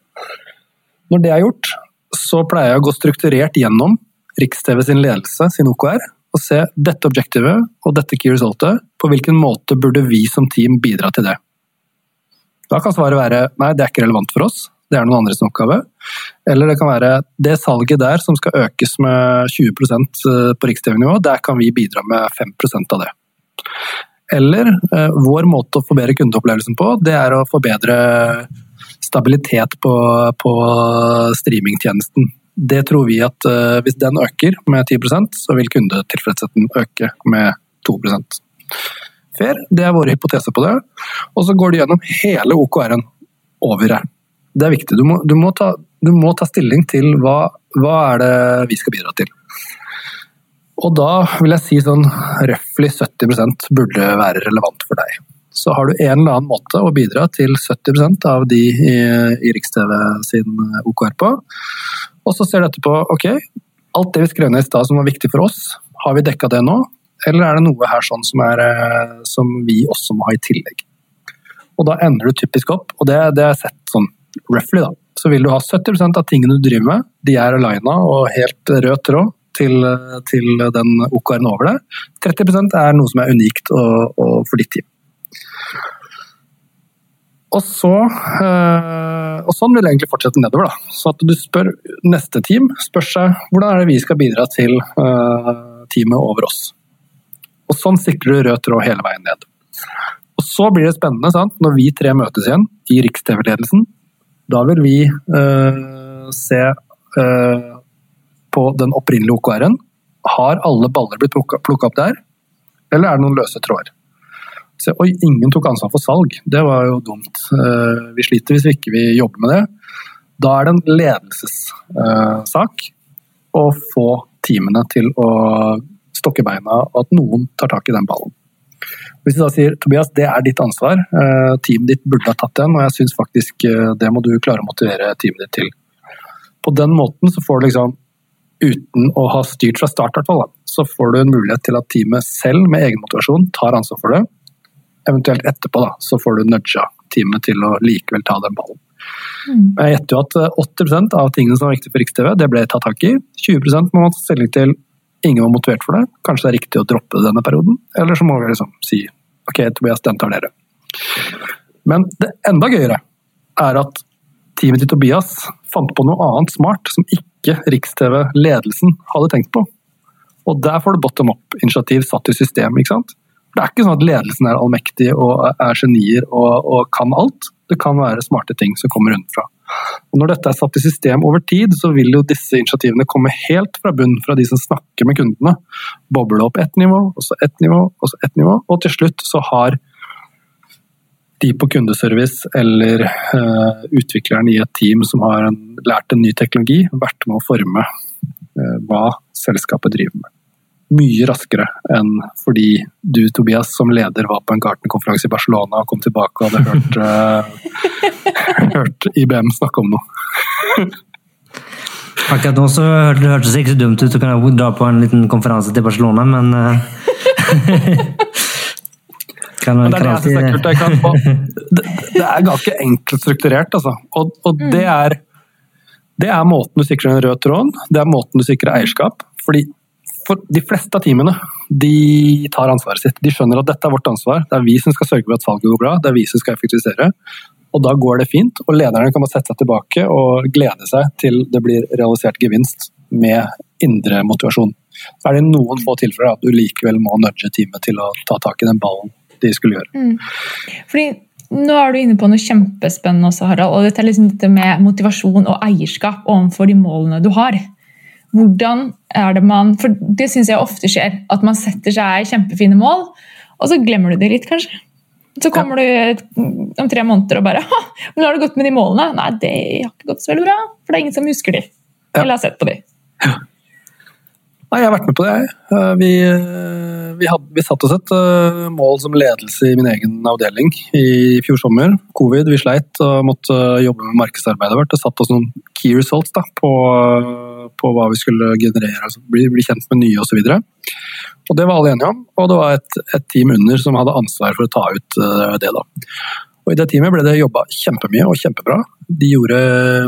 Når det er gjort, så pleier jeg å gå strukturert gjennom Riks-TV sin ledelse, sin OKR, og se dette objektivet og dette key resultet. På hvilken måte burde vi som team bidra til det? Da kan svaret være nei, det er ikke relevant for oss, det er noen andres oppgave. Eller det kan være det salget der som skal økes med 20 eh, på Riks-TV-nivå, der kan vi bidra med 5% av det. Eller eh, vår måte å forbedre kundeopplevelsen på, det er å forbedre stabilitet på, på streamingtjenesten. Det tror vi at eh, hvis den øker med 10% så vil kundetilfredsheten øke med 2 Fair, det er våre hypoteser på det. Og så går de gjennom hele OKR-en over her. Det er viktig. Du må, du må, ta, du må ta, stilling til hva, hva er det vi skal bidra til. Og da vil jeg si sånn røftlig 70% burde være relevant for deg. Så har du en eller annen måte å bidra til 70% av de i, i Riks-TV sin OKR på. Og så ser du etterpå ok, alt det vi skrev ned i stad som var viktig for oss, har vi dekka det nå? Eller er det noe her sånn som, er, eh, som vi også må ha i tillegg? Og da ender du typisk opp, og det, det er sett sånn roughly, da. Så vil du ha 70% av tingene du driver med, de er alina og helt rød tråd til, til den OKR-en over det. 30% er noe som er unikt og, og for ditt team. Og, så, øh, og sånn vil jeg egentlig fortsette nedover. Da. Så at du spør neste team spør seg hvordan er det vi skal bidra til øh, teamet over oss. Og sånn sikrer du rød tråd hele veien ned. Og så blir det spennende sant? når vi tre møtes igjen i Riks-TV-ledelsen. Da vil vi uh, se på den opprinnelige OKR-en. Har alle baller blitt plukka opp der, eller er det noen løse tråder? Så, oi, ingen tok ansvar for salg. Det var jo dumt. Eh, vi sliter hvis vi ikke vil jobbe med det. Da er det en ledelsessak å få teamene til å stokke beina, og at noen tar tak i den ballen. Hvis du da sier Tobias, det er ditt ansvar, eh, teamet ditt burde ha tatt den, og jeg syns faktisk eh, det må du klare å motivere teamet ditt til. På den måten så får du liksom, uten å ha styrt fra start, hvert fall. så får du en mulighet til at teamet selv med egen motivasjon tar ansvar for det, eventuelt etterpå da, så får du nudga teamet til å likevel ta den ballen. Mm. Jeg gjetter jo at 80 eh, av tingene som var viktige for Riks-TV, det ble tatt tak i. 20 må man ta stilling til ingen var motivert for det. Kanskje det er riktig å droppe det denne perioden. Eller så må vi liksom si ok, Tobias, den tar dere. Men det enda gøyere er at teamet til Tobias fant på noe annet smart som ikke Riks-TV-ledelsen hadde tenkt på. Og der får du bottom up-initiativ satt i system. ikke sant? Det er ikke sånn at ledelsen er allmektig og er genier og, og, kan alt. Det kan være smarte ting som kommer unnafra. Og når dette er satt i system over tid, så vil jo disse initiativene komme helt fra bunn, fra de som snakker med kundene. Boble opp ett nivå, og så ett nivå, og så ett nivå. Og til slutt så har de på kundeservice eller uh, utvikleren i et team som har en, lært en ny teknologi, vært med å forme uh, hva selskapet driver med mye raskere enn fordi du, Tobias, som leder var på en Gartner-konferanse i Barcelona og kom tilbake og hadde hørt, uh, hørt IBM snakke om noe. Akkurat nå så hørtes det ikke så dumt ut å kunne dra på en liten konferanse til Barcelona, men uh, og det, er det, kan, det, det, er ganske enkelt strukturert, altså. Og, og mm. det, er, det er måten du sikrer den røde tråden, det er måten du sikrer eierskap. Fordi for de fleste av teamene de tar ansvaret sitt. De skjønner at dette er vårt ansvar. Det er vi som skal sørge for at salget går bra, det er vi som skal effektivisere. Og da går det fint, og lederne kan bare sette seg tilbake og glede seg til det blir realisert gevinst med indre motivasjon. Så er det noen få tilfeller at du likevel må nudge teamet til å ta tak i den ballen de skulle gjøre. Mm. Fordi nå er du inne på noe kjempespennende også, Harald. og Dette er liksom dette med motivasjon og eierskap overfor de målene du har. Hvordan er det man For det syns jeg ofte skjer. At man setter seg kjempefine mål, og så glemmer du det litt, kanskje. Så kommer du om tre måneder og bare men har det gått med de målene?' Nei, det har ikke gått så veldig bra, for det er ingen som husker de. Eller har sett på de. Ja. Nei, jeg har vært med på det, jeg. Eh, vi, eh, vi, vi satte oss et uh, mål som ledelse i min egen avdeling i fjor sommer. Covid, vi sleit og måtte jobbe med markedsarbeidet vårt. Det satte oss noen key results da, på, på, hva vi skulle generere, altså bli, bli kjent med nye osv. Og det var alle enige om, og det var et, et, team under som hadde ansvar for å ta ut det. da. Og I det teamet ble det jobba kjempemye og kjempebra. De gjorde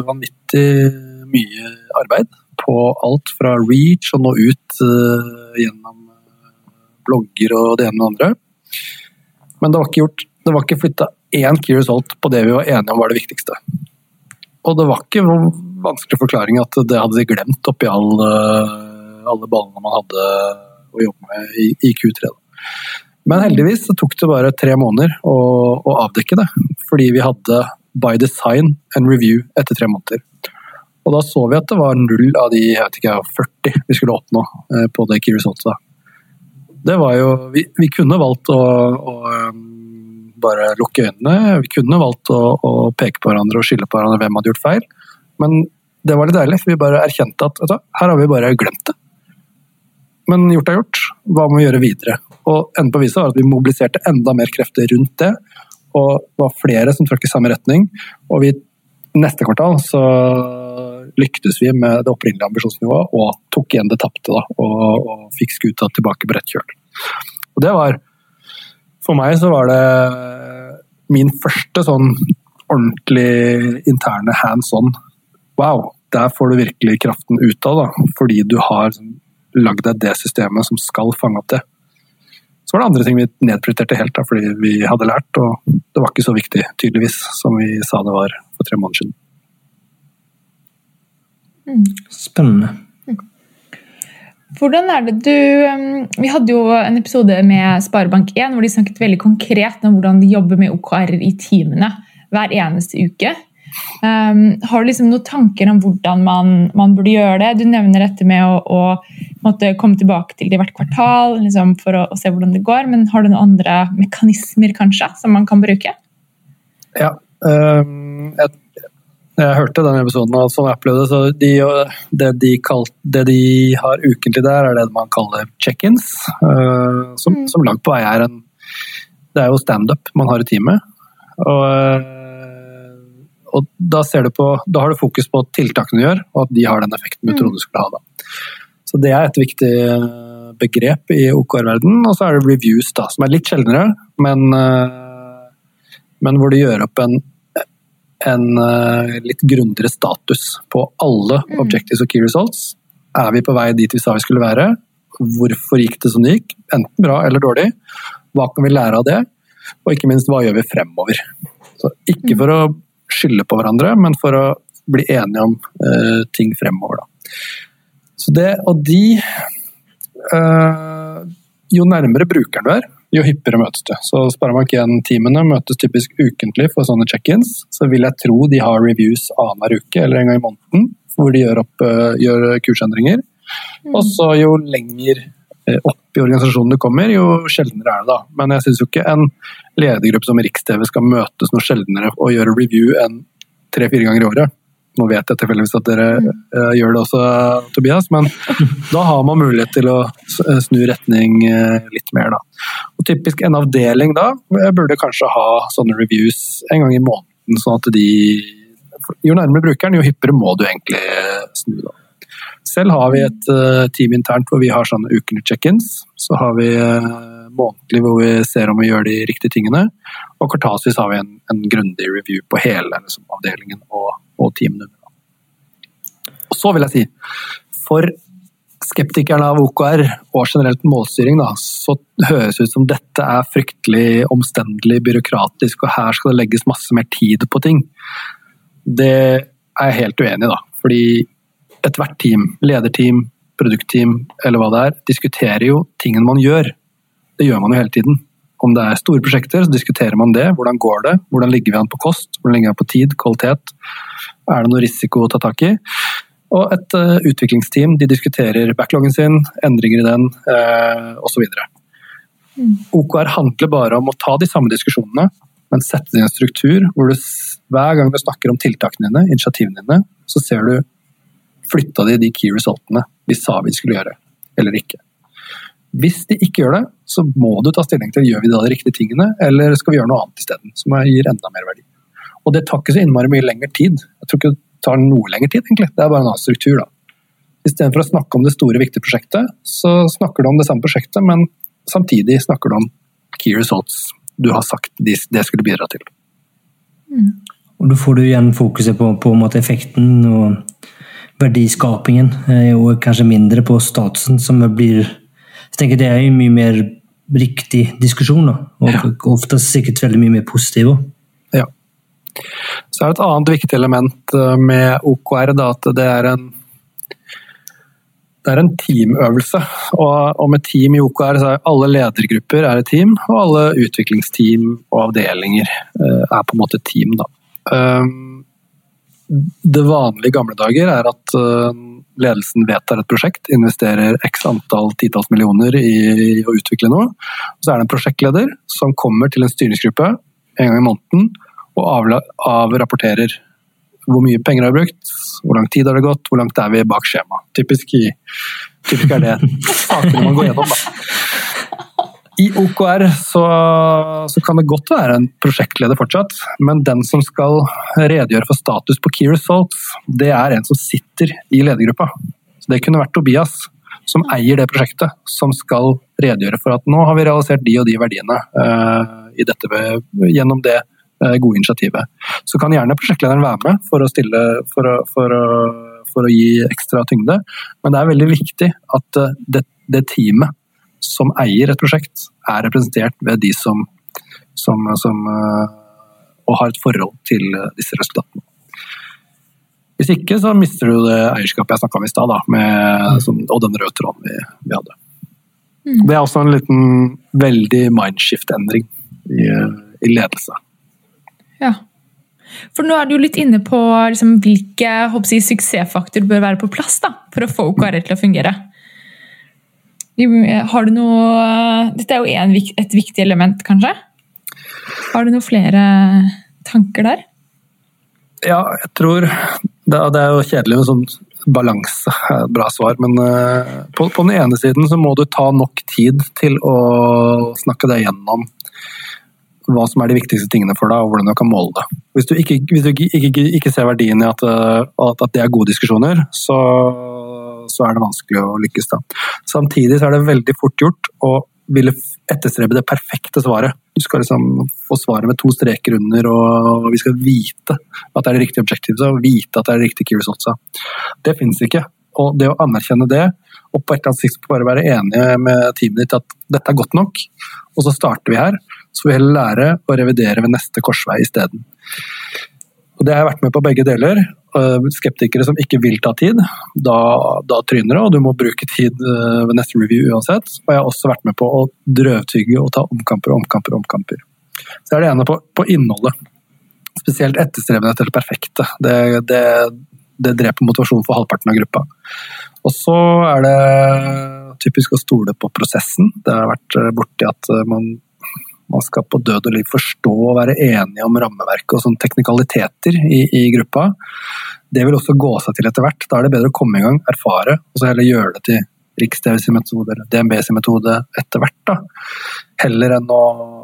vanvittig mye arbeid på alt fra reach og nå ut uh, gjennom eh, blogger og det ene med det andre. Men det var ikke gjort ikke flytta én key result på det vi var enige om var det viktigste. Og det var ikke noen vanskelig forklaring at det hadde de glemt oppi alle, alle ballene man hadde å jobbe med i, i Q3. Men heldigvis tok det bare tre måneder å, å avdekke det. Fordi vi hadde by design en review etter tre måneder. Og da så vi at det var null av de jeg vet ikke, 40 vi skulle oppnå eh, på det Key Results. Det var jo Vi, vi kunne valgt å, å, um, bare lukke øynene. Vi kunne valgt å, å, peke på hverandre og skylde på hverandre hvem hadde gjort feil. Men det var litt deilig, for vi bare erkjente at du, her har vi bare glemt det. men gjort er gjort. Hva må vi gjøre videre? Og enden på viset var at vi mobiliserte enda mer krefter rundt det. Og det var flere som trakk i samme retning. Og vi, neste kvartal så lyktes vi med det opprinnelige ambisjonsnivået og tok igjen det tapte. Og, og, fikk skuta tilbake på rett kjøl. Og det var For meg så var det min første sånn ordentlig interne hands on. Wow, der får du virkelig kraften ut av, da, fordi du har sånn lagd deg det systemet som skal fange opp det. Så var det andre ting vi nedprioriterte helt, da, fordi vi hadde lært, og det var ikke så viktig, tydeligvis, som vi sa det var for tre måneder siden. Spennende. Hvordan er det du um, Vi hadde jo en episode med Sparebank1 hvor de snakket veldig konkret om hvordan de jobber med OKR-er i timene hver eneste uke. Um, har du liksom noen tanker om hvordan man, man, burde gjøre det? Du nevner dette med å, å komme tilbake til det hvert kvartal liksom, for å, å, se hvordan det går. Men har du noen andre mekanismer kanskje, som man kan bruke? Ja. Um, jeg, jeg, hørte den episoden, og sånn jeg opplevde så de, det, de kalt, det de har ukentlig der, er det man kaller check-ins. Uh, som, mm. som langt på vei er en Det er jo standup man har i teamet. Og og da, på, da, har du fokus på tiltakene du gjør, og at de har den effekten du mm. trodde du skulle ha. Da. Så Det er et viktig eh, begrep i OKR-verdenen. Og så er det reviews, da, som er litt sjeldnere, men, eh, men hvor du gjør opp en, en eh, litt grundigere status på alle mm. objectives og key results. Er vi på vei dit vi sa vi skulle være? Hvorfor gikk det som det gikk? Enten bra eller dårlig. Hva kan vi lære av det? Og ikke minst, hva gjør vi fremover? Så ikke mm. for å skylde på hverandre, men for å bli enige om uh, ting fremover. Da. Så det, og de uh, Jo nærmere brukeren du er, jo hyppigere møtes du. Så Sparebank1-teamene møtes typisk ukentlig for sånne check-ins. Så vil jeg tro de har reviews annenhver uke eller en gang i måneden, hvor de gjør, opp, uh, gjør kursendringer. Mm. Og så jo lenger opp i organisasjonen du kommer, jo sjeldnere er det da. Men jeg syns jo ikke en ledergruppe som Riks-TV skal møtes noe sjeldnere og gjøre review enn tre-fire ganger i året. Nå vet jeg tilfeldigvis at dere uh, gjør det også, Tobias, men da har man mulighet til å snu retning uh, litt mer. Da. Og typisk en avdeling da burde kanskje ha sånne reviews en gang i måneden, sånn at de Jo nærmere brukeren, jo hyppigere må du egentlig snu. da. Selv har vi et uh, team internt hvor vi har sånne ukentlige check-ins. Så har vi månedlig hvor vi ser om vi gjør de riktige tingene. Og kvartalsvis har vi en, en grundig review på hele liksom, avdelingen og, og minutter. Og så vil jeg si, for skeptikerne av OKR og generelt målstyring, da, så høres det ut som dette er fryktelig omstendelig, byråkratisk, og her skal det legges masse mer tid på ting. Det er jeg helt uenig i, da. Fordi ethvert team, lederteam, produktteam eller hva det er, diskuterer jo tingen man gjør. Det gjør man jo hele tiden. Om det er store prosjekter, så diskuterer man det. Hvordan går det? Hvordan ligger vi an på kost? Hvordan ligger vi an på tid? Kvalitet? Er det noe risiko å ta tak i? Og et uh, utviklingsteam de diskuterer backloggen sin, endringer i den uh, osv. OKR handler bare om å ta de samme diskusjonene, men sette det i en struktur hvor du hver gang du snakker om tiltakene dine, initiativene dine, så ser du flytta de de key resultene vi sa vi skulle gjøre, eller ikke. Hvis de ikke gjør det, så må du ta stilling til gjør vi da de riktige tingene, eller skal vi gjøre noe annet isteden, som gir enda mer verdi. Og det tar ikke så innmari mye lengre tid. Jeg tror ikke det tar noe lengre tid, egentlig. Det er bare en annen struktur, da. Istedenfor å snakke om det store, viktige prosjektet, så snakker du om det samme prosjektet, men samtidig snakker du om key results du har sagt det skulle bidra til. Mm. Og Da får du igjen fokuset på, på effekten og verdiskapingen, og kanskje mindre på statusen, som blir jeg tenker Det er en mye mer riktig diskusjon, da. og ja. ofte sikkert veldig mye mer positiv. Ja. Så er det et annet viktig element eh, med OKR da, at det er en det er en teamøvelse. Og, og, med team i OKR så er alle ledergrupper er et team, og alle utviklingsteam og avdelinger uh, er på en måte team. Da. Um, det vanlige i gamle dager er at uh, ledelsen vedtar et prosjekt, investerer x antall titalls millioner i å utvikle noe. Så er det en prosjektleder som kommer til en styringsgruppe en gang i måneden og avrapporterer hvor mye penger har brukt, hvor lang tid har det gått, hvor langt er vi bak skjema. Typisk, typisk er det sakene man går gjennom. Da. I OKR så, så, kan det godt være en prosjektleder fortsatt, men den som skal redegjøre for status på Key Results, det er en som sitter i ledergruppa. Så Det kunne vært Tobias, som eier det prosjektet, som skal redegjøre for at nå har vi realisert de og de verdiene uh, dette, gjennom det uh, gode initiativet. Så kan gjerne prosjektlederen være med for å, stille, for å, for å, for å gi ekstra tyngde, men det er veldig viktig at uh, det, det, teamet som eier et prosjekt, er representert ved de som, som, som og har et forhold til disse resultatene. Hvis ikke så mister du det eierskapet jeg snakka om i stad, mm. og den røde tråden vi, vi hadde. Mm. Det er også en liten veldig mindshift-endring i, i, ledelse. Ja. For nå er du jo litt inne på liksom, hvilke jeg, suksessfaktorer bør være på plass da, for å få OKR til å fungere. Har du noe Dette er jo en, et viktig element, kanskje? Har du noen flere tanker der? Ja, jeg tror det, er jo kjedelig med sånn balanse, bra svar. Men på, på, den ene siden så må du ta nok tid til å snakke deg gjennom hva som er de viktigste tingene for deg, og hvordan du kan måle det. Hvis du ikke, hvis du ikke, ikke, ikke ser verdien i at, eh, at, det er gode diskusjoner, så, så, er det vanskelig å lykkes. da. Samtidig så er det veldig fort gjort å ville etterstrebe det perfekte svaret. Du skal liksom få svaret med to streker under, og vi skal vite at det er det riktige objektivet, og vite at det er det riktige Kirisotsa. Det fins ikke. Og det å anerkjenne det, og på et eller annet tidspunkt bare være enige med teamet ditt at dette er godt nok, og så starter vi her, så vi heller lære å revidere ved neste korsvei isteden. Og det har jeg vært med på begge deler. Eh, skeptikere som ikke vil ta tid, da, da tryner det, og du må bruke tid eh, ved neste review uansett. Og jeg har også vært med på å drøvtygge og ta omkamper og omkamper. og omkamper. Så er det ene på, på innholdet. Spesielt etterstrebende etter det perfekte. Det, det, det dreper motivasjonen for halvparten av gruppa. Og så er det typisk å stole på prosessen. Det har vært eh, borti at man man skal på død og liv forstå og være enige om rammeverket og sånne teknikaliteter i, i, gruppa. Det vil også gå seg til etter hvert. Da er det bedre å komme i gang, erfare, og så heller gjøre det til Riks-DVs-metode eller DNBs metode etter hvert. da. Heller enn å,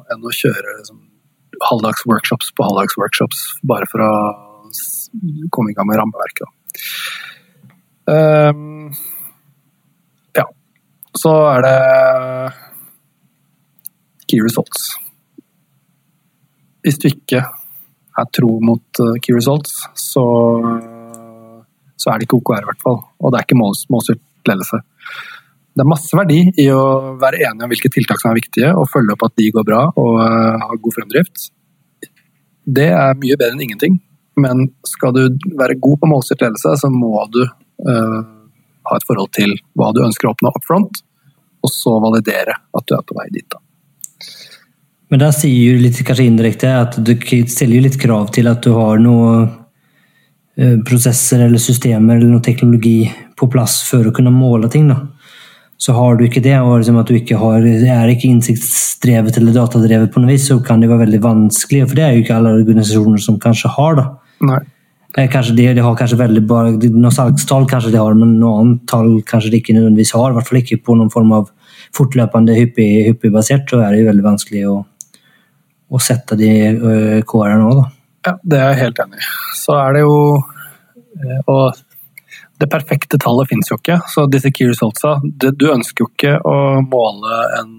enn å kjøre liksom, halvdags workshops på halvdags workshops bare for å komme i gang med rammeverket. Um, ja. Så er det key results. Hvis du ikke er tro mot eh, key results, så, så er det ikke OKR, i hvert fall. Og det er ikke målstyrt ledelse. Det er masse verdi i å være enige om hvilke tiltak som er viktige, og følge opp at de går bra og uh, har god fremdrift. Det er mye bedre enn ingenting, men skal du være god på målstyrt ledelse, så må du uh, ha et forhold til hva du ønsker å oppnå up front, og så validere at du er på vei dit. da. Men der sier jo litt kanskje indirekte at du stiller litt krav til at du har noen eh, prosesser eller systemer eller noe teknologi på plass for å kunne måle ting. da. Så har du ikke det, og liksom at du ikke har, er ikke innsiktsdrevet eller datadrevet, på noe vis, så kan det være veldig vanskelig. For det er jo ikke alle organisasjoner som kanskje har. da. Nei. Eh, kanskje de, de, har kanskje veldig bare, Noen salgstall kanskje de har, men noen tall kanskje de ikke nødvendigvis har. I hvert fall ikke på noen form av fortløpende hyppig, hyppig basert, så er det jo veldig vanskelig å å sette de uh, KR-ene nå, da. Ja, det er jeg helt enig i. Så er det jo eh, Og det perfekte tallet finnes jo ikke. Så disse key resultsa Du ønsker jo ikke å måle en,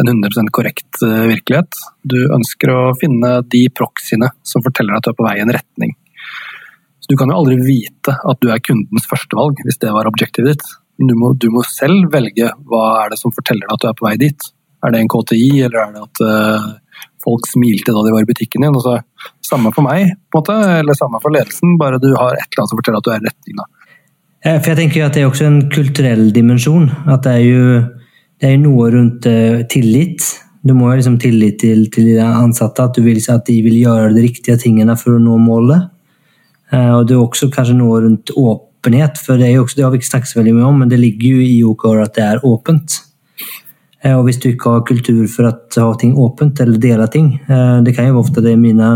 en 100% korrekt eh, virkelighet. Du ønsker å finne de proxyene som forteller deg at du er på vei i en retning. Så Du kan jo aldri vite at du er kundens førstevalg, hvis det var objektivet ditt. Du må, du må selv velge hva er det som forteller deg at du er på vei dit. Er det en KTI, eller er det at uh, folk smilte da de var i butikken din. Altså, samme for meg, på en måte, eller samme for ledelsen, bare du har et eller annet som forteller at du er i retning. da. For jeg tenker at Det er også en kulturell dimensjon. at Det er jo det er noe rundt uh, tillit. Du må ha liksom tillit til, til de ansatte, at, vil, at, de vil gjøre de riktige tingene for å nå målet. Og Det er også kanskje noe rundt åpenhet, for det, også, det har vi ikke snakket så veldig mye om, men det ligger jo i OKR at det er åpent. Eh, Og hvis du ikke har kultur for å ha ting åpent eller dele ting eh, Det kan jo ofte det er mine,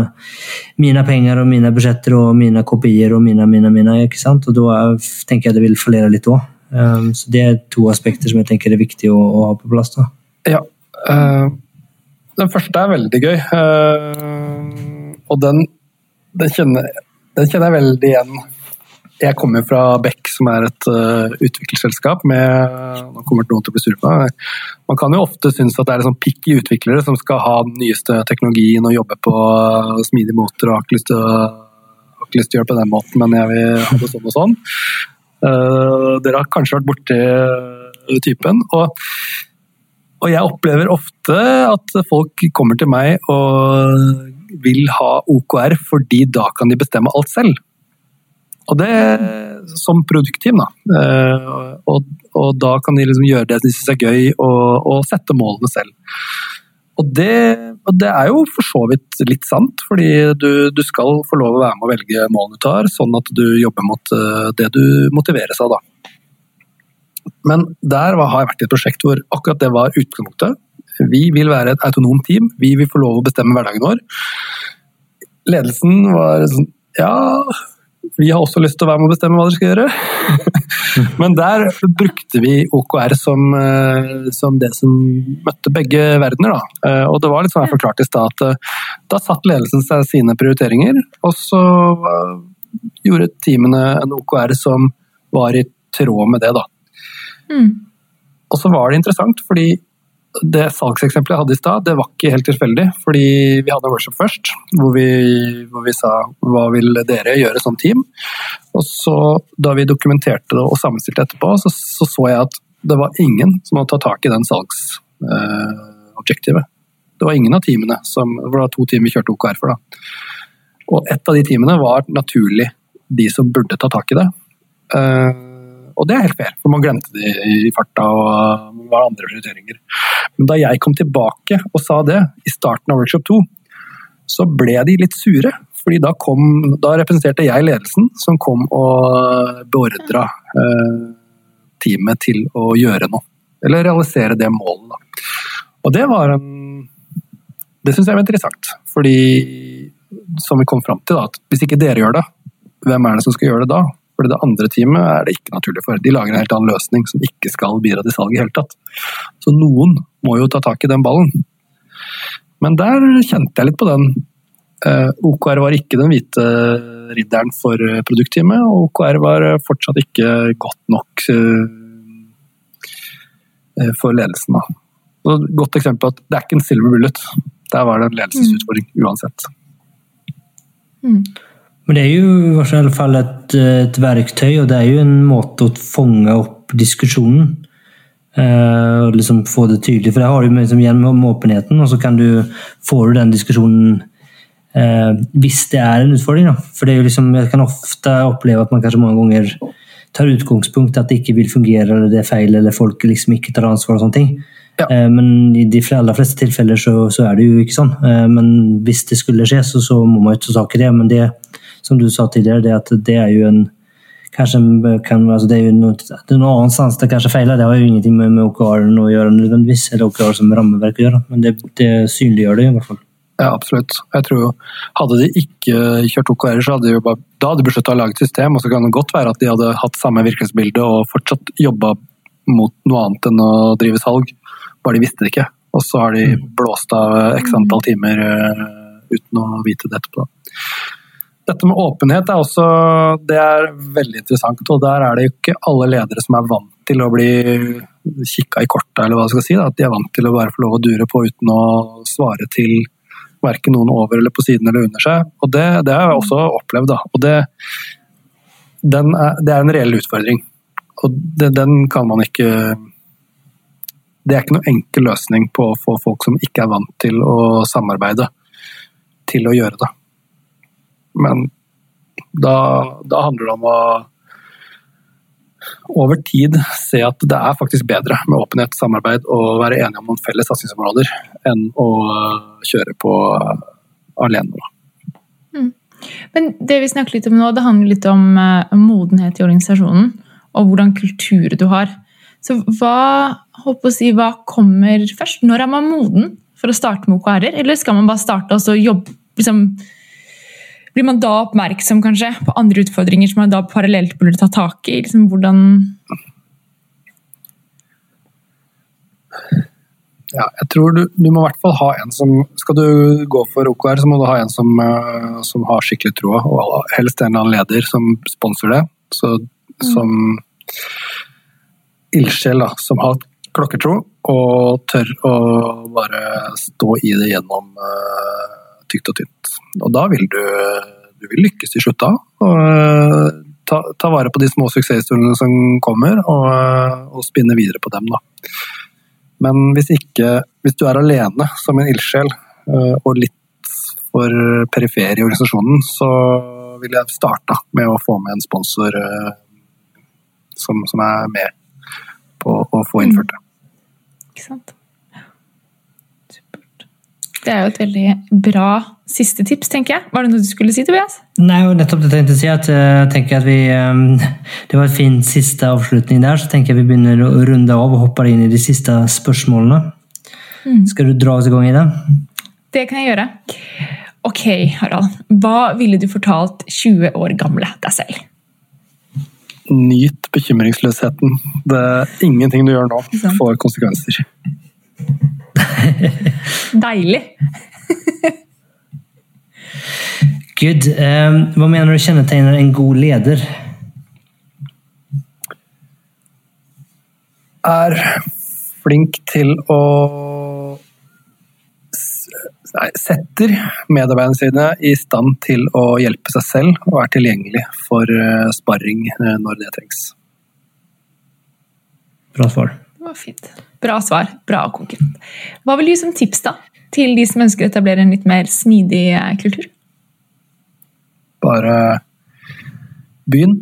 mine penger og mine budsjetter og mine kopier og mine, mine, mine. ikke sant? Og da er- tenker jeg det vil fallere litt òg. Så det er to aspekter som jeg tenker er viktig å, å ha på plass. da. Ja. Uh, den første er veldig gøy. Uh, og den, den, kjenner, den kjenner jeg veldig igjen. Jeg kommer fra Beck, som er et uh, utviklingsselskap med Nå kommer noen til å bli sur på meg. Man kan jo ofte synes at det er sånn i utviklere som skal ha den nyeste teknologien og jobbe på smidige måter og har ikke lyst til å, gjøre på den måten, men jeg vil ha det sånn og sånn. Uh, dere har kanskje vært borti eh, typen. og og jeg opplever ofte at folk kommer til meg og vil ha OKR fordi da kan de bestemme alt selv. Og det som produktteam, da. Eh, Og, og da kan de liksom gjøre det de syns er gøy, og, og sette målene selv. Og det, og det er jo for så vidt litt sant, fordi du, du skal få lov å være med å velge målene du tar, sånn at du jobber mot eh, det du motiveres av, da. Men der har jeg vært i et prosjekt hvor akkurat det var utgangspunktet. Vi vil være et autonomt team, vi vil få lov å bestemme hverdagen vår. Ledelsen var sånn Ja, vi har også lyst til å være med å bestemme hva dere skal gjøre. Men der brukte vi OKR som, eh, som det som møtte begge verdener. Da. Eh, Og det var litt sånn jeg forklarte i stad, at eh, da satt ledelsen seg sine prioriteringer, og så gjorde teamene en OKR som var i tråd med det. da. Mm. Og så var det interessant, fordi det salgseksempelet jeg hadde i stad, det var ikke helt tilfeldig. Fordi vi hadde workshop først, hvor vi, hvor vi sa hva vil dere gjøre som team? Og så da vi dokumenterte det og sammenstilte etterpå, så, så så jeg at det var ingen som hadde tatt tak i den salgsobjektivet. det var ingen av teamene som Det var to team vi kjørte OKR for, da. Og ett av de teamene var naturlig de som burde ta tak i det. Eh, og det er helt fair, for man glemte det i farta og var andre prioriteringer. Men da jeg kom tilbake og sa det i starten av workshop 2, så ble de litt sure. fordi da, kom, da representerte jeg ledelsen, som kom og beordra eh, teamet til å gjøre noe. Eller realisere det målet. Da. Og det var en Det syns jeg var interessant. Fordi, som vi kom fram til, da, at hvis ikke dere gjør det, hvem er det som skal gjøre det da? For det andre teamet er det ikke naturlig for. De lager en helt annen løsning som ikke skal bidra til salg i hele tatt. Så noen må jo ta tak i den ballen. Men der kjente jeg litt på den. Eh, OKR var ikke den hvite ridderen for produktteamet, og OKR var fortsatt ikke godt nok eh, for ledelsen. Et godt eksempel at det er ikke en silver bullet. Der var det en ledelsesutfordring uansett. Men det er jo i hvert fall et, et verktøy, og det er jo en måte å fange opp diskusjonen. Eh, og liksom få det tydelig, for det har du liksom, gjennom åpenheten, og så kan du får du den diskusjonen eh, hvis det er en utfordring. Da. For det er jo liksom, jeg kan ofte oppleve at man kanskje mange ganger tar utgangspunkt at det ikke vil fungere, eller det er feil, eller folk liksom ikke tar ansvar og sånne ting. Ja. Eh, Men i de aller fleste tilfeller så, så er det jo ikke sånn. Eh, Men hvis det skulle skje, så, så må man jo ta tak i det. Men det, som du sa tidligere, det at det er jo en Kanskje kan, altså det er jo noe, noe annet det kanskje feiler. Det har jo ingenting med, med OKR-en å gjøre nødvendigvis, eller OKR som rammeverk å gjøre. Men det, det synliggjør det i hvert fall. Ja, absolutt. Jeg tror jo, Hadde de ikke kjørt OKR, så hadde de jo bare, da hadde de besluttet å lage et system, og så kan det godt være at de hadde hatt samme virkelighetsbilde og fortsatt jobba mot noe annet enn å drive salg, bare de visste det ikke. Og så har de blåst av x antall timer eh, uten å vite det etterpå. Dette med åpenhet er også det er veldig interessant, og der er det jo ikke alle ledere som er vant til å bli kikka i korta, eller hva jeg skal si. Da. At de er vant til å bare få lov å dure på uten å svare til verken noen over eller på siden eller under seg. Og det, det har jeg også opplevd, da. Og det, er, det er en reell utfordring. Og det, den kan man ikke Det er ikke noen enkel løsning på å få folk som ikke er vant til å samarbeide, til å gjøre det. Men da, da handler det om å over tid se at det er faktisk bedre med åpenhet, samarbeid og være enige om noen felles satsingsområder enn å kjøre på alene. Mm. Men det vi snakker litt om nå, det handler litt om eh, modenhet i organisasjonen. Og hvordan kultur du har. Så hva, si, hva kommer først? Når er man moden for å starte med OKR-er? Eller skal man bare starte og så jobbe liksom, Blir man da oppmerksom kanskje på andre utfordringer som man da parallelt burde ta tak i? Liksom, hvordan Ja, jeg tror du, du må i hvert fall ha en som Skal du gå for OKR, så må du ha en som, eh, som har skikkelig troa, og helst en eller annen leder som sponser det. Så, Som ildsjel, da, som har klokkertro og tør å bare stå i det gjennom uh, tykt og tynt. Og da vil du, du vil lykkes til slutt da. Og, eh, ta, ta, vare på de små suksesshistoriene som kommer, og, og spinne videre på dem. da. Men hvis, ikke, hvis du er alene som en ildsjel eh, og litt for perifer i organisasjonen, så vil jeg starte med å få med en sponsor eh, som, som er med på å få innført det. Ikke sant? Det er jo et veldig bra siste tips, tenker jeg. Var det noe du skulle si, Tobias? Nei, og nettopp det tenkte jeg si. at jeg tenker at vi, Det var en fin siste avslutning der. Så tenker jeg vi begynner å runde av og hopper inn i de siste spørsmålene. Mm. Skal du dra oss i gang i det? Det kan jeg gjøre. Ok, Harald. Hva ville du fortalt 20 år gamle deg selv? Nyt bekymringsløsheten. Det er ingenting du gjør nå, får konsekvenser. Deilig. Good. Um, hva mener du kjennetegner en god leder? Er flink til å Nei, setter medarbeiderne sine i stand til å hjelpe seg selv og er tilgjengelig for eh, sparring eh, når det trengs. Bra svar. Det var fint. Bra svar. Bra konkurrent. Hva vil du gi som tips da, til de som ønsker å etablere en litt mer smidig eh, kultur? Bare begynn,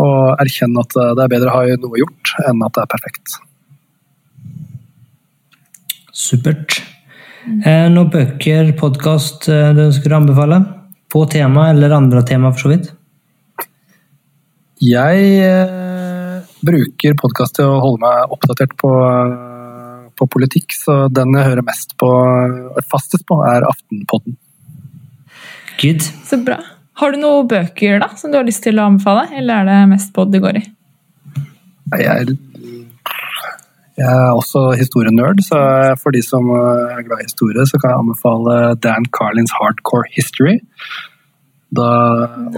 og erkjenn at det er bedre å ha noe gjort enn at det er perfekt. Supert. Eh, noen bøker, podkast eh, du ønsker å anbefale? På tema, eller andre tema, for så vidt? Jeg eh, bruker podkast til å holde meg oppdatert på, på, politikk, så den jeg hører mest på, fastest på, er Aftenpodden. Good. Så bra. Har du noen bøker da, som du har lyst til å anbefale, eller er det mest pod det går i? Jeg, jeg er også historienerd, så for de som er glad i historie, så kan jeg anbefale Dan Carlins Hardcore History. Da,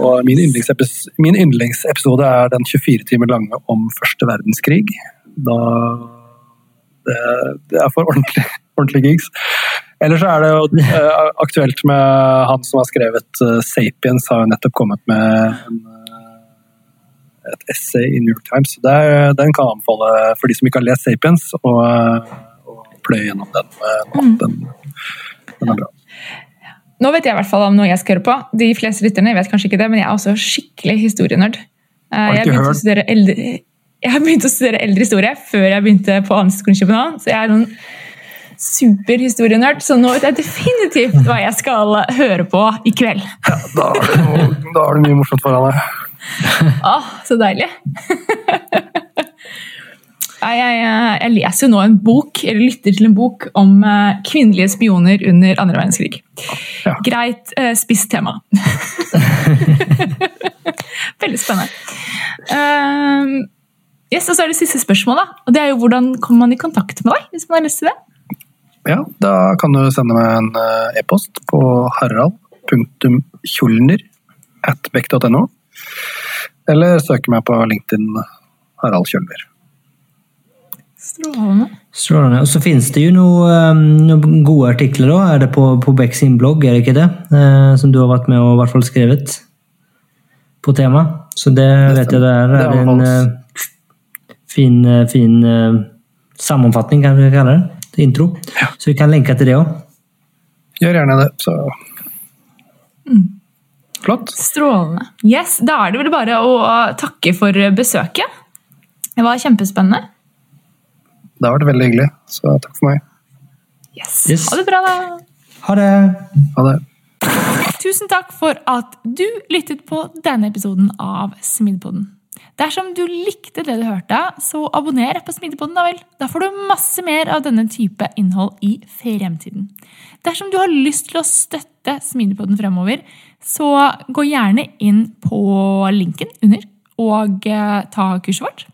og min yndlingsepisode, min yndlingsepisode er den 24 timer lange om første verdenskrig. Da det, det er for ordentlig, ordentlig gigs. Eller så er det jo uh, aktuelt med han som har skrevet uh, 'Sapiens', har jo nettopp kommet med en, uh, et essay i New York Times. Er, den kan jeg anbefale for de som ikke har lest 'Sapiens', og, pløye gjennom den. Den. Den er bra. Nå vet jeg i hvert fall om noe jeg skal høre på. De fleste lytterne vet kanskje ikke det, men jeg er også skikkelig historienerd. Ikke hørt? Jeg har begynt å studere eldre historie før jeg begynte på Handelshøyskolen i København. Så jeg er noen superhistorienerd, så nå vet jeg definitivt hva jeg skal høre på i kveld. Ja, da har du mye morsomt foran deg. Åh, så deilig. Jeg, jeg, jeg, leser jo nå en bok, eller lytter til en bok om uh, kvinnelige spioner under andre verdenskrig. Ja. Greit uh, spisst tema. Veldig spennende. Uh, yes, og så er det siste spørsmålet. og det er jo Hvordan kommer man i kontakt med deg? hvis man har lyst til det? Ja, da kan du sende meg en eh, e-post på harald.kjolner at beck.no. Eller søke meg på LinkedIn Harald Kjølner. Strålende. Strålende. Og så finnes det jo noen, um, noen gode artikler da. Er det på, på Beck sin blogg, er det ikke det? Eh, som du har vært med og i hvert fall skrevet på temaet. Så det, det vet jeg det er, det er en uh, fin, uh, fin uh, sammenfatning, kan vi kalle det intro. Ja. Så vi kan lenke til det òg. Gjør gjerne det, så mm. Flott. Strålende. Yes, Da er det vel bare å takke for besøket. Det var kjempespennende. Det har vært veldig hyggelig, så takk for meg. Yes. yes. Ha det bra, da. Ha det. Ha det. Tusen takk for at du lyttet på denne episoden av Smidepoden. Dersom du likte det du hørte, så abonner på Smidepoden, da vel. Da får du masse mer av denne type innhold i fremtiden. Dersom du har lyst til å støtte Smidepoden fremover, så gå gjerne inn på linken under og eh, ta kurset vårt.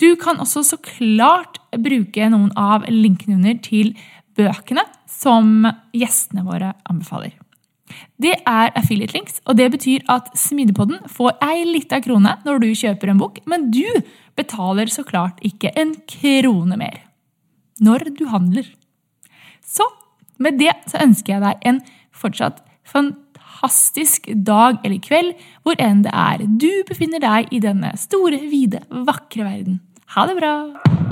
Du kan også så klart bruke noen av linkene under til bøkene som gjestene våre anbefaler. Det er affiliate links, og det betyr at Smidepodden får ei lita krone når du kjøper en bok, men du betaler så klart ikke en krone mer når du handler. Så med det så ønsker jeg deg en fortsatt fantastisk dag eller kveld, hvor enn det er du befinner deg i denne store, vide, vakre verden. Ha det bra!